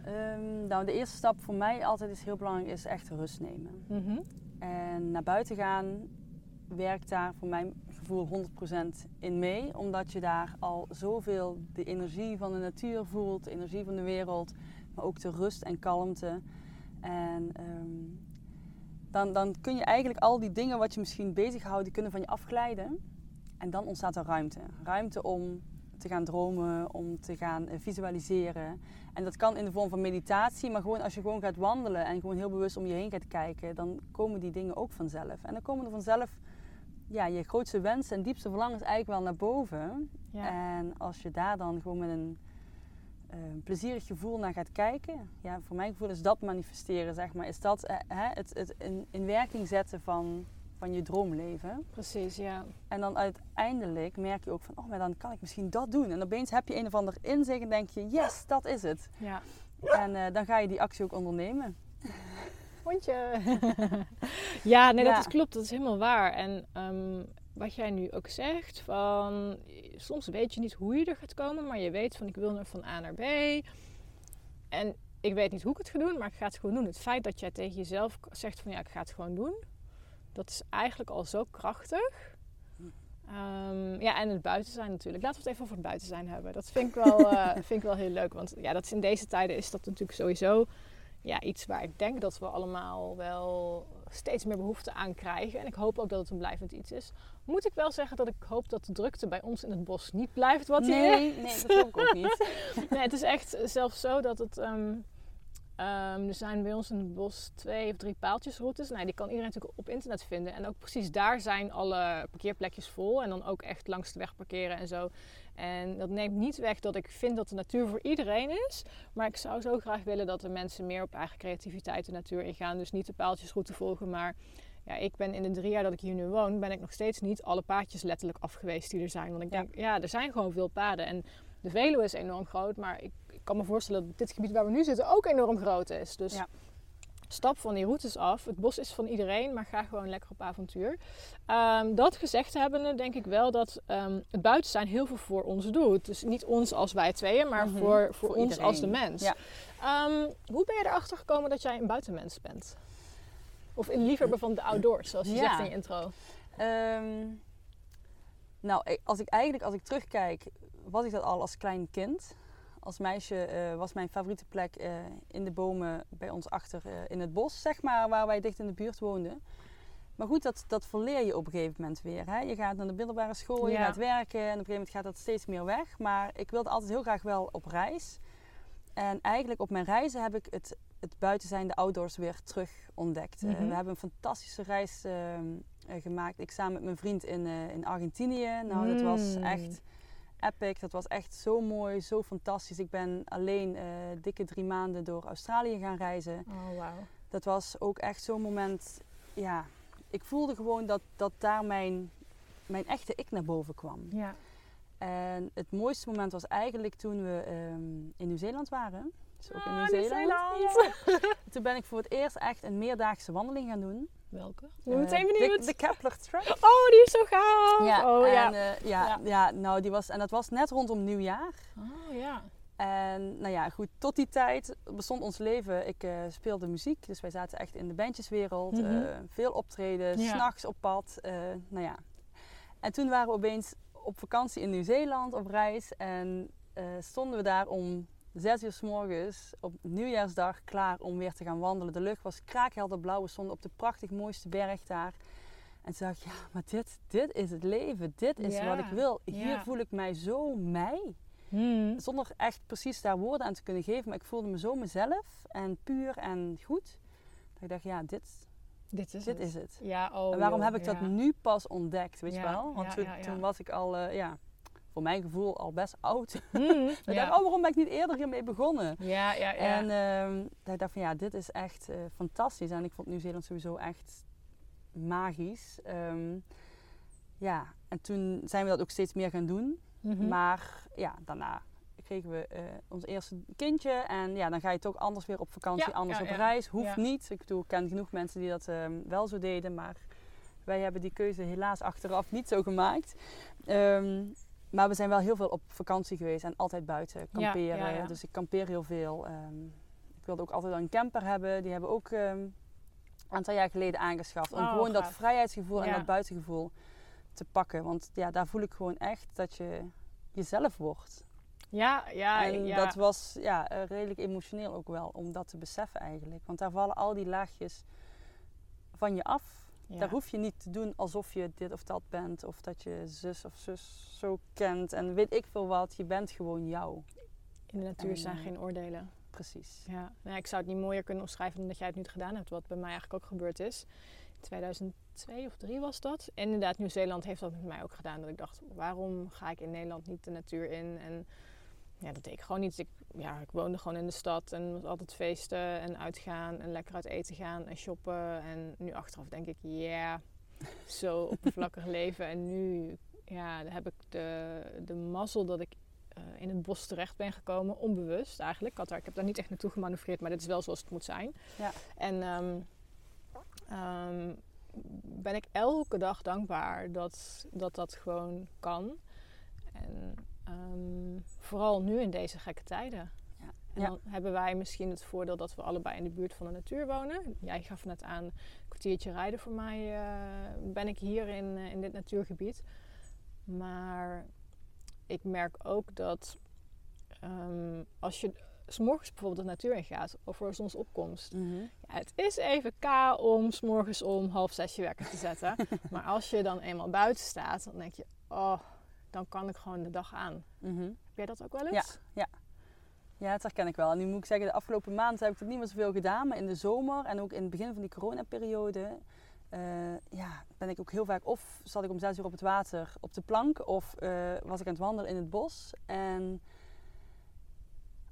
Ehm, nou, de eerste stap voor mij altijd is heel belangrijk, is echt rust nemen. Mhm. En naar buiten gaan werkt daar voor mijn gevoel 100% in mee. Omdat je daar al zoveel de energie van de natuur voelt, de energie van de wereld, maar ook de rust en kalmte. En ehm, dan, dan kun je eigenlijk al die dingen wat je misschien bezighoudt, die kunnen van je afglijden. En dan ontstaat er ruimte. Ruimte om te gaan dromen, om te gaan eh, visualiseren. En dat kan in de vorm van meditatie, maar gewoon als je gewoon gaat wandelen en gewoon heel bewust om je heen gaat kijken, dan komen die dingen ook vanzelf. En dan komen er vanzelf ja, je grootste wensen en diepste verlangens eigenlijk wel naar boven. Ja. En als je daar dan gewoon met een eh, plezierig gevoel naar gaat kijken, ja, voor mijn gevoel is dat manifesteren, zeg maar. Is dat eh, hè, het, het in, in werking zetten van, van je droomleven. Precies, ja. En dan uiteindelijk merk je ook van, oh, maar dan kan ik misschien dat doen. En opeens heb je een of ander inzicht en denk je, yes, dat is het. ja. En eh, dan ga je die actie ook ondernemen. Hondje. ja, nee, Ja. dat is, klopt. Dat is helemaal waar. En ehm, wat jij nu ook zegt, van soms weet je niet hoe je er gaat komen, maar je weet van ik wil er van A naar B. En ik weet niet hoe ik het ga doen, maar ik ga het gewoon doen. Het feit dat jij tegen jezelf zegt van ja, ik ga het gewoon doen, dat is eigenlijk al zo krachtig. Ehm, ja, en het buiten zijn natuurlijk. Laten we het even over het buiten zijn hebben. Dat vind ik wel, eh, vind ik wel heel leuk. Want ja, dat is in deze tijden is dat natuurlijk sowieso ja, iets waar ik denk dat we allemaal wel steeds meer behoefte aan krijgen. En ik hoop ook dat het een blijvend iets is. Moet ik wel zeggen dat ik hoop dat de drukte bij ons in het bos niet blijft wat nee, is. nee, dat hoop ik ook niet. Nee, het is echt zelfs zo dat het... ehm, ehm, er zijn bij ons in het bos twee of drie paaltjesroutes. Nou, die kan iedereen natuurlijk op internet vinden. En ook precies daar zijn alle parkeerplekjes vol. En dan ook echt langs de weg parkeren en zo. En dat neemt niet weg dat ik vind dat de natuur voor iedereen is. Maar ik zou zo graag willen dat de mensen meer op eigen creativiteit de natuur ingaan. Dus niet de paaltjesroute volgen, maar... Ja, ik ben in de drie jaar dat ik hier nu woon, ben ik nog steeds niet alle paadjes letterlijk af geweest die er zijn. Want ik Ja. denk, ja, er zijn gewoon veel paden. En de Veluwe is enorm groot, maar ik kan me voorstellen dat dit gebied waar we nu zitten ook enorm groot is. Dus Ja. stap van die routes af. Het bos is van iedereen, maar ga gewoon lekker op avontuur. Ehm, dat gezegd hebbende, denk ik wel dat ehm, het buiten zijn heel veel voor ons doet. Dus niet ons als wij tweeën, maar Mhm. voor, voor, Voor ons als de mens. Ja. Ehm, hoe ben je erachter gekomen dat jij een buitenmens bent? Of een liefhebber van de outdoors, zoals je Ja. zegt in je intro. Nou, ik- als ik eigenlijk als ik terugkijk, was ik dat al als klein kind. Als meisje eh, was mijn favoriete plek eh, in de bomen bij ons achter eh, in het bos, zeg maar, waar wij dicht in de buurt woonden. Maar goed, dat, dat verleer je op een gegeven moment weer. Hè? Je gaat naar de middelbare school, je gaat werken en op een gegeven moment gaat dat steeds meer weg. Maar ik wilde altijd heel graag wel op reis. En eigenlijk op mijn reizen heb ik het, het buiten zijn, de outdoors weer terug ontdekt. Mhm. we hebben een fantastische reis ehm, eh, gemaakt. Ik samen met mijn vriend in, in Argentinië. Nou, dat was Mm. echt epic. Dat was echt zo mooi, zo fantastisch. Ik ben alleen eh, dikke drie maanden door Australië gaan reizen. Oh, wauw. Dat was ook echt zo'n moment. Ja, ik voelde gewoon dat, dat daar mijn, mijn echte ik naar boven kwam. Ja. En het mooiste moment was eigenlijk toen we ehm, in Nieuw-Zeeland waren. Dus ook in Ah, Nieuw-Zeeland. Ja. Toen ben ik voor het eerst echt een meerdaagse wandeling gaan doen. Welke? Ik Eh, ben meteen de- benieuwd. De, Kepler Trek. Oh, die is zo gaaf. oh, en, ja. eh, ja, Ja. ja. nou, die was, en dat was net rondom nieuwjaar. Oh, ja. En nou ja, goed, tot die tijd bestond ons leven. Ik eh, speelde muziek, dus wij zaten echt in de bandjeswereld. Mhm. eh, veel optreden, Ja. s'nachts op pad. eh, nou ja. En toen waren we opeens op vakantie in Nieuw-Zeeland op reis. En eh, stonden we daar om zes uur s morgens op nieuwjaarsdag klaar om weer te gaan wandelen. De lucht was kraakhelder blauw. We stonden op de prachtig mooiste berg daar. En toen dacht ik, ja, maar dit, dit is het leven. Dit is Ja. wat ik wil. Hier Ja. voel ik mij zo mij. Hmm. Zonder echt precies daar woorden aan te kunnen geven. Maar ik voelde me zo mezelf en puur en goed. Dat ik dacht, ja, dit, Dit is dit het. is het. Ja, oh, en waarom joh, heb ik dat nu pas ontdekt, weet je wel? Want toen, toen was ik al, eh, ja, voor mijn gevoel al best oud. Mm, dacht, ja. oh, waarom ben ik niet eerder hiermee begonnen? ja, ja, ja. En dat ik dacht van ja, dit is echt eh, fantastisch. En ik vond Nieuw-Zeeland sowieso echt magisch. Ehm, ja, en toen zijn we dat ook steeds meer gaan doen. Mhm. Maar ja, daarna kregen we eh, ons eerste kindje. En ja, dan ga je toch anders weer op vakantie, Ja, anders ja, op reis. Hoeft niet. Ik bedoel, ik ken genoeg mensen die dat ehm, wel zo deden. Maar wij hebben die keuze helaas achteraf niet zo gemaakt. Maar we zijn wel heel veel op vakantie geweest en altijd buiten kamperen. ja, ja. Dus ik kampeer heel veel. Ehm, ik wilde ook altijd een camper hebben. Die hebben we ook ehm, een aantal jaar geleden aangeschaft. Om Oh, gewoon dat vrijheidsgevoel en dat buitengevoel te pakken. Want ja, daar voel ik gewoon echt dat je jezelf wordt. ja, ja, en ja. dat was ja, redelijk emotioneel ook wel om dat te beseffen eigenlijk. Want daar vallen al die laagjes van je af. Ja. Daar hoef je niet te doen alsof je dit of dat bent. Of dat je zus of zus zo kent. En weet ik veel wat. Je bent gewoon jou. In de natuur En, zijn eh, geen oordelen. Precies. Ja. Nou, ik zou het niet mooier kunnen omschrijven dan dat jij het nu gedaan hebt. Wat bij mij eigenlijk ook gebeurd is. In 2002 of 3 was dat. En inderdaad, Nieuw-Zeeland heeft dat met mij ook gedaan. Dat ik dacht, waarom ga ik in Nederland niet de natuur in? En ja, dat deed ik gewoon niet. Ik, ja, ik woonde gewoon in de stad en was altijd feesten en uitgaan en lekker uit eten gaan en shoppen. En nu achteraf denk ik, ja, zo oppervlakkig leven. En nu ja, dan heb ik de, de mazzel dat ik eh, in het bos terecht ben gekomen, onbewust eigenlijk. Ik, had daar, ik heb daar niet echt naartoe gemanoeuvreerd, maar dit is wel zoals het moet zijn. Ja. En ehm, ehm, ben ik elke dag dankbaar dat dat, dat gewoon kan. En ehm, vooral nu in deze gekke tijden. Ja. En Ja. dan hebben wij misschien het voordeel dat we allebei in de buurt van de natuur wonen. Jij gaf net aan, een kwartiertje rijden voor mij eh, ben ik hier in, eh, in dit natuurgebied. Maar ik merk ook dat ehm, als je s morgens bijvoorbeeld de natuur in gaat, of voor zonsopkomst. Mhm. Ja, het is even K om s morgens om half zes je wekker te zetten. maar als je dan eenmaal buiten staat, dan denk je, oh, dan kan ik gewoon de dag aan. Mhm. Heb jij dat ook wel eens? Ja, dat herken ik wel. En nu moet ik zeggen, de afgelopen maand heb ik het niet meer zoveel gedaan. Maar in de zomer en ook in het begin van die coronaperiode... eh, ja, ben ik ook heel vaak... Of zat ik om zes uur op het water op de plank... of eh, was ik aan het wandelen in het bos. En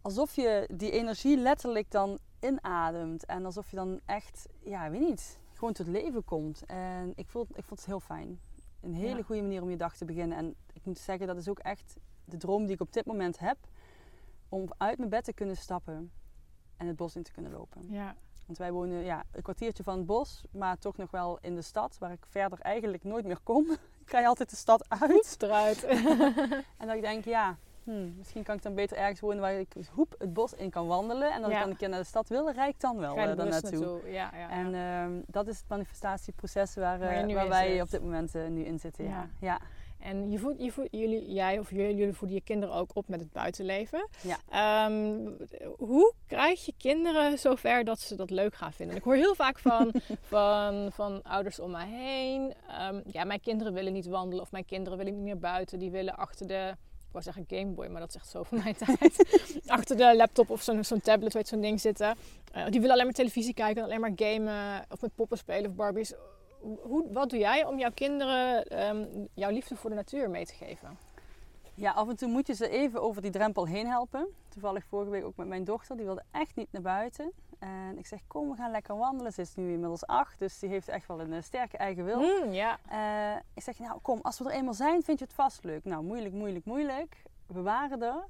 alsof je die energie letterlijk dan inademt. En alsof je dan echt, ja, weet niet, gewoon tot leven komt. En ik, voel, ik vond het heel fijn. Een hele Ja. goede manier om je dag te beginnen. En ik moet zeggen, dat is ook echt de droom die ik op dit moment heb. Om uit mijn bed te kunnen stappen en het bos in te kunnen lopen. Ja. Want wij wonen ja, een kwartiertje van het bos, maar toch nog wel in de stad, waar ik verder eigenlijk nooit meer kom. ik ga altijd de stad uit. Eruit. En dat ik denk, ja, hmm, misschien kan ik dan beter ergens wonen waar ik hoep het bos in kan wandelen. En Ja. ik dan een keer naar de stad wil, rijd ik dan wel eh, naartoe. Ja, ja, En ehm, dat is het manifestatieproces waar, eh, nu waar in wij op dit moment eh, nu in zitten. Ja. Ja. En je jullie, jij of jullie, jullie voeden je kinderen ook op met het buitenleven. Ja. Ehm, hoe krijg je kinderen zover dat ze dat leuk gaan vinden? Ik hoor heel vaak van, van, van ouders om mij heen. ehm, ja, mijn kinderen willen niet wandelen of mijn kinderen willen niet meer buiten. Die willen achter de, ik wou zeggen Gameboy, maar dat is echt zo van mijn tijd. achter de laptop of zo'n tablet, weet zo'n ding zitten. Eh, die willen alleen maar televisie kijken, en alleen maar gamen of met poppen spelen of Barbies. Hoe, wat doe jij om jouw kinderen ehm, jouw liefde voor de natuur mee te geven? ja, af en toe moet je ze even over die drempel heen helpen. Toevallig vorige week ook met mijn dochter, die wilde echt niet naar buiten. En ik zeg, kom we gaan lekker wandelen. Ze is nu inmiddels acht, dus die heeft echt wel een eh, sterke eigen wil. Mm. Eh, ik zeg, nou kom, als we er eenmaal zijn, vind je het vast leuk. Nou, moeilijk, moeilijk, moeilijk. We waren er.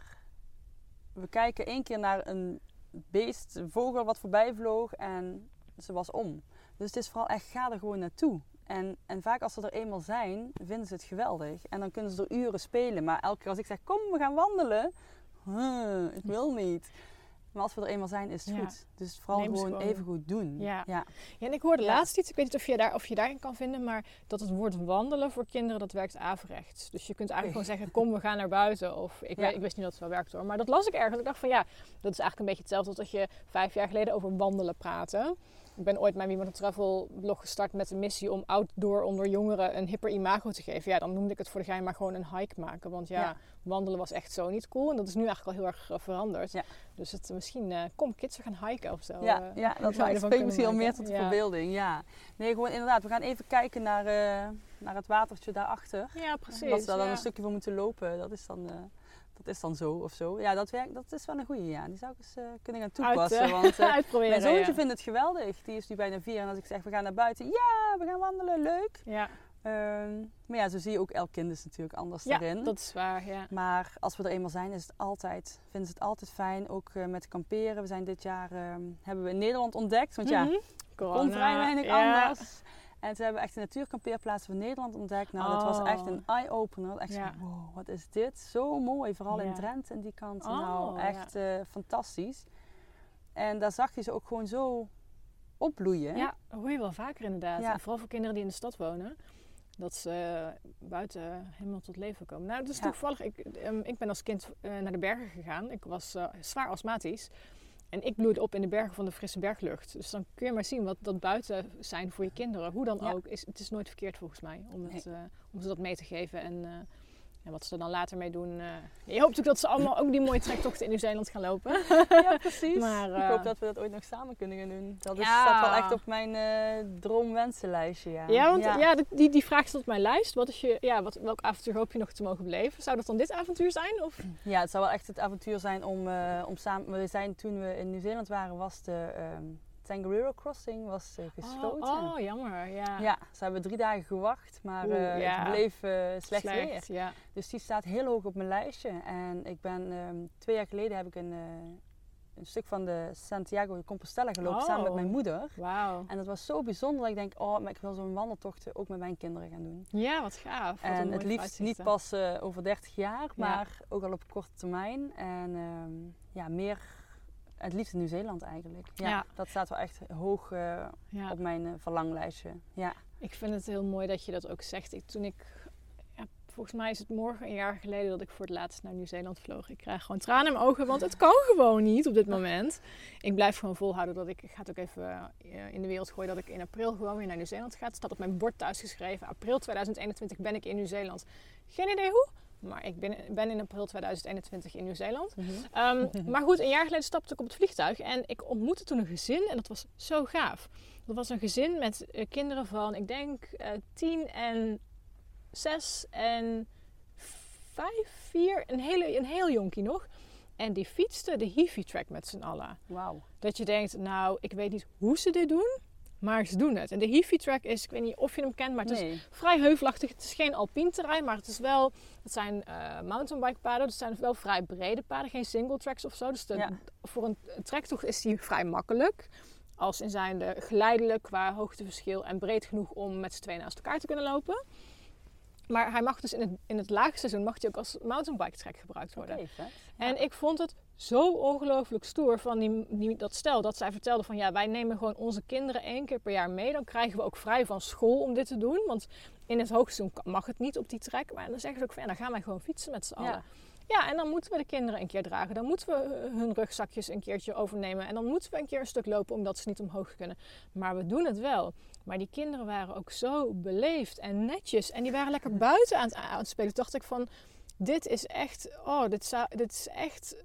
We kijken één keer naar een beest, een vogel wat voorbij vloog en ze was om. Dus het is vooral echt, ga er gewoon naartoe. En, en vaak als ze er eenmaal zijn, vinden ze het geweldig. En dan kunnen ze er uren spelen. Maar elke keer als ik zeg, kom, we gaan wandelen. "Huh, ik wil niet. Maar als we er eenmaal zijn, is het Ja. goed. Dus vooral Neem gewoon, gewoon- even goed doen. Ja. ja. Ja, en ik hoorde laatst iets, ik weet niet of je, daar, of je daarin kan vinden, maar dat het woord wandelen voor kinderen, dat werkt averechts. Dus je kunt eigenlijk gewoon zeggen, kom we gaan naar buiten. Of ik, ik wist niet dat het zo werkt hoor, maar dat las ik ergens. Ik dacht van ja, dat is eigenlijk een beetje hetzelfde als dat je vijf jaar geleden over wandelen praatte. Ik ben ooit mijn Wie Moet Travel blog gestart met de missie om outdoor onder jongeren een hipper imago te geven. Ja, dan noemde ik het voor de gein maar gewoon een hike maken. Want ja, Ja. wandelen was echt zo niet cool. En dat is nu eigenlijk al heel erg eh, veranderd. Ja. Dus het, misschien uh, kom kids, we gaan hiken of zo. Ja, uh, ja dat zou spreekt misschien al meer tot de ja. verbeelding. Ja. Nee, gewoon inderdaad. We gaan even kijken naar, naar het watertje daarachter. Ja, precies. Als we daar dan een stukje voor moeten lopen, dat is dan, dat is dan zo of zo. Ja, dat, werkt, dat is wel een goede. Ja. Die zou ik eens kunnen gaan toepassen. Uit, want uitproberen, mijn zoontje ja. vindt het geweldig. Die is nu bijna vier. En als ik zeg, we gaan naar buiten. Ja, we gaan wandelen. Leuk. Ja. Um, maar ja, zo zie je ook elk kind is natuurlijk anders ja, daarin. dat is waar, ja. Maar als we er eenmaal zijn, is het altijd, vinden ze het altijd fijn. Ook uh, met kamperen. We zijn dit jaar, uh, hebben we in Nederland ontdekt. Want ja, Mhm. kon vrij weinig ja. anders. En toen hebben we echt een natuurkampeerplaats van Nederland ontdekt. Nou, dat was echt een eye-opener. Echt Ja. zo, wow, wat is dit? Zo mooi. Vooral in. Drenthe en die kant. Oh, nou, ja. echt eh, fantastisch. En daar zag je ze ook gewoon zo opbloeien. Ja, dat hoor je wel vaker inderdaad. En vooral voor kinderen die in de stad wonen. Dat ze eh, buiten helemaal tot leven komen. Nou, dat is toevallig. Ik, ehm, ik ben als kind eh, naar de bergen gegaan. Ik was zwaar astmatisch. En ik bloeide op in de bergen van de frisse berglucht. Dus dan kun je maar zien wat dat buiten zijn voor je kinderen. Hoe dan Ja. ook. Is, het is nooit verkeerd volgens mij om, het, Nee. eh, om ze dat mee te geven. En, eh, en wat ze er dan later mee doen. eh, je hoopt ook dat ze allemaal ook die mooie trektochten in Nieuw-Zeeland gaan lopen. Ja, precies. Maar, ik eh, hoop dat we dat ooit nog samen kunnen gaan doen. Dat is, Ja. staat wel echt op mijn eh droomwensenlijstje. Ja, Ja, want ja. die, die vraag staat op mijn lijst. Wat is je, ja, wat, welk avontuur hoop je nog te mogen beleven? Zou dat dan dit avontuur zijn? Of? Ja, het zou wel echt het avontuur zijn om, eh, om samen... We zijn toen we in Nieuw-Zeeland waren, was de ehm Tongariro Crossing was, eh, gesloten. Oh, oh, jammer. Ja. Ja, ze hebben drie dagen gewacht, maar Oeh, eh, ja. het bleef eh, slecht, weer. Ja. Dus die staat heel hoog op mijn lijstje. En ik ben ehm, twee jaar geleden heb ik een, een stuk van de Santiago de Compostela gelopen Oh. samen met mijn moeder. Wauw. En dat was zo bijzonder dat ik denk, oh, maar ik wil zo'n wandeltocht ook met mijn kinderen gaan doen. Ja, wat gaaf. Wat En het liefst niet pas over 30 jaar, maar ook al op korte termijn. En ehm, ja, meer, het liefst in Nieuw-Zeeland eigenlijk. Ja, Ja. Dat staat wel echt hoog eh, Ja. op mijn eh, verlanglijstje. Ja. Ik vind het heel mooi dat je dat ook zegt. Ik, toen ik, ja, volgens mij is het morgen een jaar geleden dat ik voor het laatst naar Nieuw-Zeeland vloog. Ik krijg gewoon tranen in mijn ogen, want het kan gewoon niet op dit moment. Ik blijf gewoon volhouden dat ik, ik ga het ook even eh, in de wereld gooien, dat ik in april gewoon weer naar Nieuw-Zeeland ga. Het staat op mijn bord thuis geschreven. April 2021 ben ik in Nieuw-Zeeland. Geen idee hoe, maar ik ben, ben in april 2021 in Nieuw-Zeeland. Ehm, maar goed, een jaar geleden stapte ik op het vliegtuig en ik ontmoette toen een gezin en dat was zo gaaf. Dat was een gezin met eh, kinderen van, ik denk, eh 10 en 6 en 5, 4, een, hele, een heel jonkie nog. En die fietsten de Heavy-track met z'n allen. Wauw. Dat je denkt, nou, ik weet niet hoe ze dit doen, maar ze doen het. En de Heavy-track is, ik weet niet of je hem kent, maar het is vrij heuvelachtig. Het is geen alpien terrein, maar het is wel. Het zijn eh mountainbike paden. Dus het zijn wel vrij brede paden, geen single tracks of zo. Dus de- Ja. voor een trektocht is die vrij makkelijk. Als in zijnde geleidelijk qua hoogteverschil en breed genoeg om met z'n tweeën naast elkaar te kunnen lopen. Maar hij mag dus in het, in het laagseizoen mag hij ook als mountainbike track gebruikt worden. En ik vond het zo ongelooflijk stoer van die, die, dat stel dat zij vertelde van ja, wij nemen gewoon onze kinderen één keer per jaar mee. Dan krijgen we ook vrij van school om dit te doen. Want in het hoogseizoen mag het niet op die trek. Maar dan zeggen ze ook van ja, dan gaan wij gewoon fietsen met z'n allen. Ja. Ja, en dan moeten we de kinderen een keer dragen. Dan moeten we hun rugzakjes een keertje overnemen. En dan moeten we een keer een stuk lopen omdat ze niet omhoog kunnen. Maar we doen het wel. Maar die kinderen waren ook zo beleefd en netjes. En die waren lekker buiten aan het, aan het spelen. Toen dacht ik van, dit is echt, oh, dit, zou, dit is echt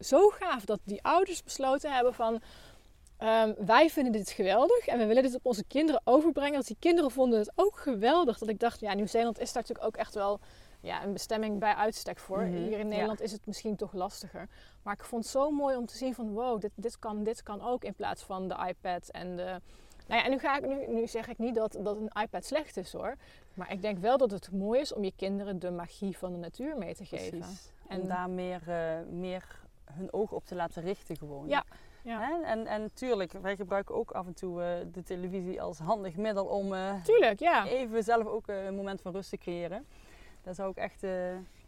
zo gaaf dat die ouders besloten hebben van... ehm, wij vinden dit geweldig en we willen dit op onze kinderen overbrengen. Dat die kinderen vonden het ook geweldig. Dat ik dacht, ja, Nieuw-Zeeland is daar natuurlijk ook echt wel ja, een bestemming bij uitstek voor. Mhm, Hier in ja. Nederland is het misschien toch lastiger. Maar ik vond het zo mooi om te zien van wow, dit, dit, kan, dit kan ook in plaats van de iPad en de... Nou ja, en nu, ga ik, nu, nu zeg ik niet dat, dat een iPad slecht is hoor. Maar ik denk wel dat het mooi is om je kinderen de magie van de natuur mee te geven. Precies. En- daar meer, eh, meer hun oog op te laten richten gewoon. Ja? En, en tuurlijk, wij gebruiken ook af en toe eh, de televisie als handig middel om eh, Tuurlijk, ja. even zelf ook een moment van rust te creëren. Daar zou ik echt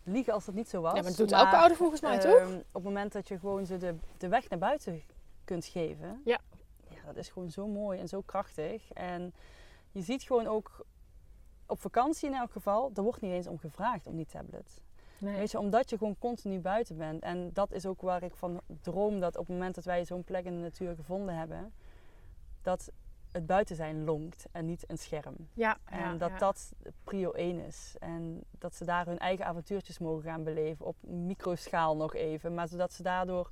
liegen als dat niet zo was. Ja, maar dat doet elke ouder volgens mij, toch? ehm, Op het moment dat je gewoon ze de, de weg naar buiten kunt geven. Ja. Dat is gewoon zo mooi en zo krachtig. En je ziet gewoon ook op vakantie in elk geval, er wordt niet eens om gevraagd om die tablet. Nee. Weet je, omdat je gewoon continu buiten bent. En dat is ook waar ik van droom dat op het moment dat wij zo'n plek in de natuur gevonden hebben, dat het buiten zijn lonkt en niet een scherm. Ja, En ja, dat ja. dat prio 1 is. En dat ze daar hun eigen avontuurtjes mogen gaan beleven. Op microschaal nog even. Maar zodat ze daardoor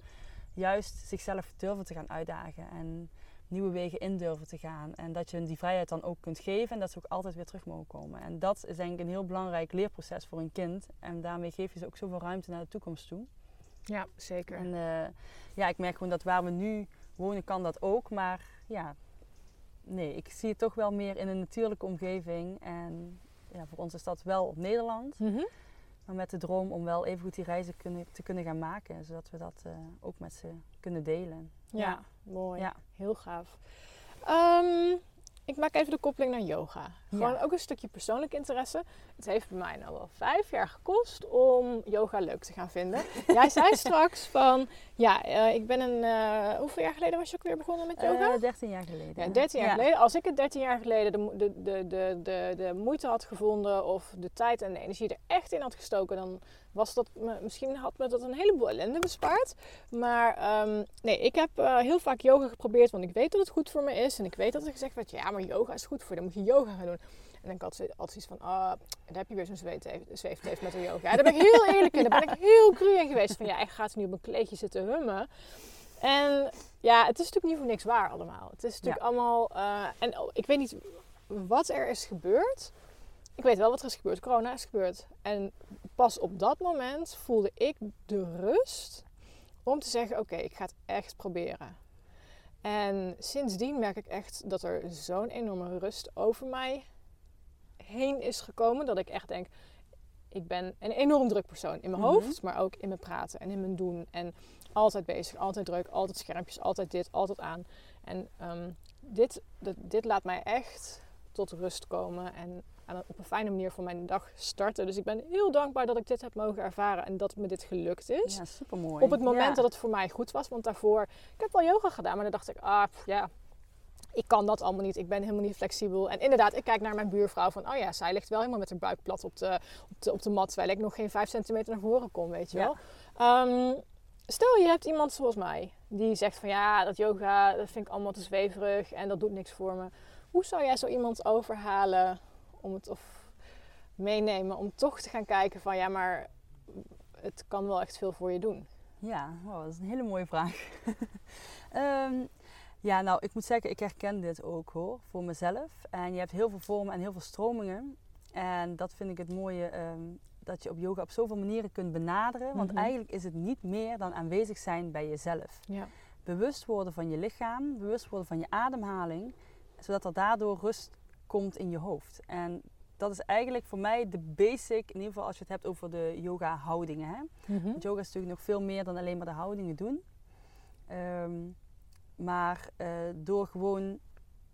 juist zichzelf durven te gaan uitdagen. En nieuwe wegen in durven te gaan. En dat je die vrijheid dan ook kunt geven en dat ze ook altijd weer terug mogen komen. En dat is denk ik een heel belangrijk leerproces voor een kind. En daarmee geef je ze ook zoveel ruimte naar de toekomst toe. Ja, zeker. En uh, ja, ik merk gewoon dat waar we nu wonen kan dat ook. Maar ja, nee, ik zie het toch wel meer in een natuurlijke omgeving. En ja, voor ons is dat wel op Nederland. Mhm. Maar met de droom om wel even goed die reizen kunnen, te kunnen gaan maken. Zodat we dat uh, ook met ze kunnen delen. Ja, mooi. Ja. Heel gaaf. Um, ik maak even de koppeling naar yoga. Gewoon ook een stukje persoonlijk interesse. Het heeft bij mij nou wel vijf jaar gekost om yoga leuk te gaan vinden. Jij zei straks van, ja, uh, ik ben een... Uh, hoeveel jaar geleden was je ook weer begonnen met yoga? Uh, 13 jaar geleden. Ja, 13 jaar geleden. Als ik het 13 jaar geleden de, de, de, de, de, de moeite had gevonden of de tijd en de energie er echt in had gestoken, dan was dat misschien had me dat een heleboel ellende bespaard. Maar um, nee, ik heb uh, heel vaak yoga geprobeerd, want ik weet dat het goed voor me is. En ik weet dat er gezegd werd, ja, maar yoga is goed voor je, dan moet je yoga gaan doen. En dan had ze altijd iets van, ah, daar heb je weer zo'n zweefteef met de yoga. Ja, daar ben ik heel eerlijk in. Daar ben ik heel cru in geweest. Van ja, ik ga nu op een kleedje zitten hummen. En ja, het is natuurlijk niet voor niks waar allemaal. Het is natuurlijk allemaal... Uh, en oh, ik weet niet wat er is gebeurd. Ik weet wel wat er is gebeurd. Corona is gebeurd. En pas op dat moment voelde ik de rust om te zeggen: Oké, ik ga het echt proberen. En sindsdien merk ik echt dat er zo'n enorme rust over mij heen is gekomen. Dat ik echt denk: ik ben een enorm druk persoon in mijn mhm. hoofd, maar ook in mijn praten en in mijn doen. En altijd bezig, altijd druk, altijd schermpjes, altijd dit, altijd aan. En um, dit, dit laat mij echt tot rust komen en op een fijne manier voor mijn dag starten. Dus ik ben heel dankbaar dat ik dit heb mogen ervaren en dat me dit gelukt is. Ja, supermooi. Op het moment dat het voor mij goed was. Want daarvoor, ik heb wel yoga gedaan, maar dan dacht ik, ah ja, ik kan dat allemaal niet. Ik ben helemaal niet flexibel. En inderdaad, ik kijk naar mijn buurvrouw van, oh ja, zij ligt wel helemaal met haar buik plat op de, op de, op de mat, terwijl ik nog geen vijf centimeter naar voren kom, weet je wel. Ehm, stel, je hebt iemand zoals mij, die zegt van, ja, dat yoga, dat vind ik allemaal te zweverig en dat doet niks voor me. Hoe zou jij zo iemand overhalen om het of meenemen om toch te gaan kijken van ja, maar het kan wel echt veel voor je doen? Ja, dat is een hele mooie vraag. Ehm, ja, nou, ik moet zeggen, ik herken dit ook hoor, voor mezelf. En je hebt heel veel vormen en heel veel stromingen. En dat vind ik het mooie, ehm, dat je op yoga op zoveel manieren kunt benaderen. Want mhm. eigenlijk is het niet meer dan aanwezig zijn bij jezelf. Ja. Bewust worden van je lichaam, bewust worden van je ademhaling. Zodat er daardoor rust komt in je hoofd. En dat is eigenlijk voor mij de basic, in ieder geval als je het hebt over de yoga houdingen. Hè? Mhm. Want yoga is natuurlijk nog veel meer dan alleen maar de houdingen doen. Ehm, maar uh, door gewoon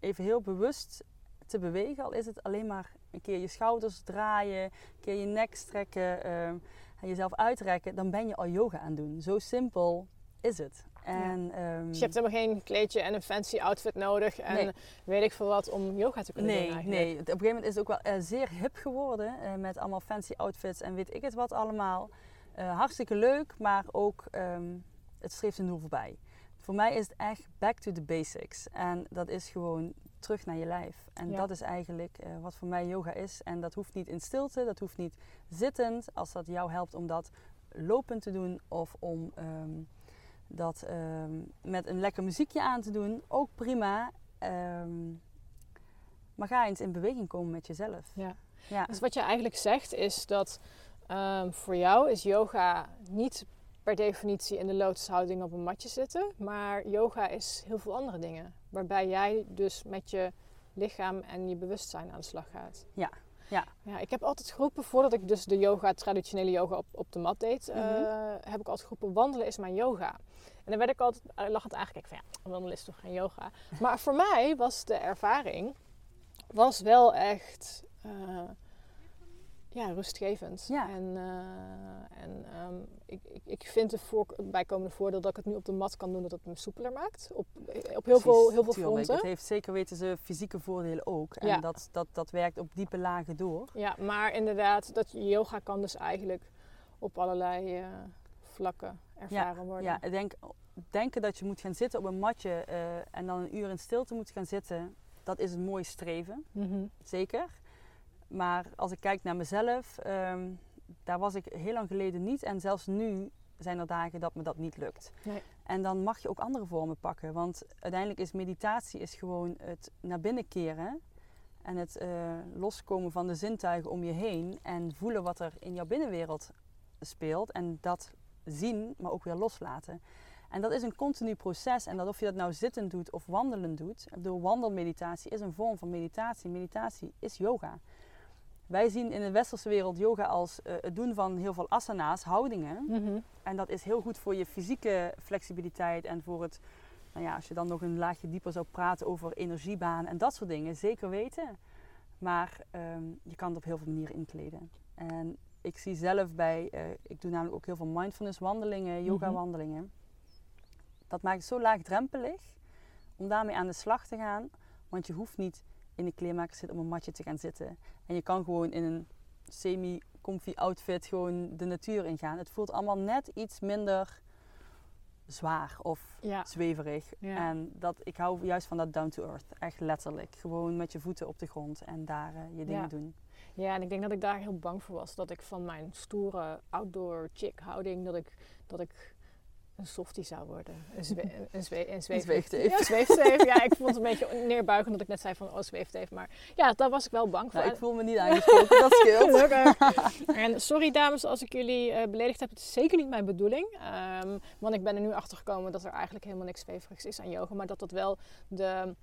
even heel bewust te bewegen, al is het alleen maar een keer je schouders draaien, een keer je nek strekken ehm, en jezelf uitrekken, dan ben je al yoga aan het doen. Zo simpel is het. En, ehm, dus je hebt helemaal geen kleedje en een fancy outfit nodig en weet ik veel wat om yoga te kunnen nee, doen eigenlijk. Nee, op een gegeven moment is het ook wel uh, zeer hip geworden uh, met allemaal fancy outfits en weet ik het wat allemaal. Uh, hartstikke leuk, maar ook um, het streeft een doel voorbij. Voor mij is het echt back to the basics. En dat is gewoon terug naar je lijf. En ja. dat is eigenlijk wat voor mij yoga is. En dat hoeft niet in stilte, dat hoeft niet zittend. Als dat jou helpt om dat lopend te doen of om... Um, dat ehm, met een lekker muziekje aan te doen, ook prima. Ehm, maar ga eens in beweging komen met jezelf. Ja. ja. Dus wat je eigenlijk zegt is dat ehm, voor jou is yoga niet per definitie in de lotushouding op een matje zitten. Maar yoga is heel veel andere dingen. Waarbij jij dus met je lichaam en je bewustzijn aan de slag gaat. Ja, ja. ja, ik heb altijd geroepen, voordat ik dus de yoga, traditionele yoga op, op de mat deed, mm heb ik altijd geroepen, wandelen is mijn yoga. En dan werd ik altijd uh, lachend aangekeken van ja, wandelen is toch geen yoga. Maar voor mij was de ervaring, was wel echt uh, ja, rustgevend. Ja. En, uh, en um, ik, ik, ik vind het voor, bijkomende voordeel dat ik het nu op de mat kan doen, dat het me soepeler maakt. Op, op heel veel, heel veel fronten. Het heeft zeker weten ze fysieke voordelen ook. En ja. dat, dat, dat werkt op diepe lagen door. Ja, maar inderdaad, dat yoga kan dus eigenlijk op allerlei uh, vlakken ervaren ja, worden. Ja, ik denk, denken dat je moet gaan zitten op een matje uh, en dan een uur in stilte moet gaan zitten, dat is een mooi streven. Mm -hmm. Zeker. Maar als ik kijk naar mezelf, um, daar was ik heel lang geleden niet. En zelfs nu zijn er dagen dat me dat niet lukt. Nee. En dan mag je ook andere vormen pakken. Want uiteindelijk is meditatie is gewoon het naar binnen keren. En het eh, loskomen van de zintuigen om je heen. En voelen wat er in jouw binnenwereld speelt. En dat zien, maar ook weer loslaten. En dat is een continu proces. En dat of je dat nou zittend doet of wandelend doet. Ik bedoel, wandelmeditatie is een vorm van meditatie. Meditatie is yoga. Wij zien in de westerse wereld yoga als eh, het doen van heel veel asana's, houdingen. Mhm. En dat is heel goed voor je fysieke flexibiliteit en voor het, nou ja, als je dan nog een laagje dieper zou praten over energiebaan en dat soort dingen, zeker weten. Maar ehm, je kan het op heel veel manieren inkleden. En ik zie zelf bij, eh, ik doe namelijk ook heel veel mindfulness wandelingen, yoga wandelingen. Dat maakt het zo laagdrempelig om daarmee aan de slag te gaan. Want je hoeft niet in de kleermaker zitten om een matje te gaan zitten. En je kan gewoon in een semi-comfy outfit gewoon de natuur ingaan. Het voelt allemaal net iets minder zwaar of Ja. zweverig. Ja. En dat, ik hou juist van dat down to earth. Echt letterlijk. Gewoon met je voeten op de grond en daar eh, je dingen Ja. doen. Ja, en ik denk dat ik daar heel bang voor was. Dat ik van mijn stoere outdoor chick houding, dat ik, dat ik een softie zou worden. Een, zwe een, zwe een, zweef- zweefteef. Ja, een zweefteef. Ja, ik vond het een beetje neerbuigend dat ik net zei van, oh, zweefteef. Maar ja, daar was ik wel bang voor. Nou, ik voel me niet aangesproken, dat scheelt. En sorry dames als ik jullie eh, beledigd heb. Het is zeker niet mijn bedoeling. Ehm, want ik ben er nu achter gekomen dat er eigenlijk helemaal niks zweverigs is aan yoga. Maar dat dat wel de,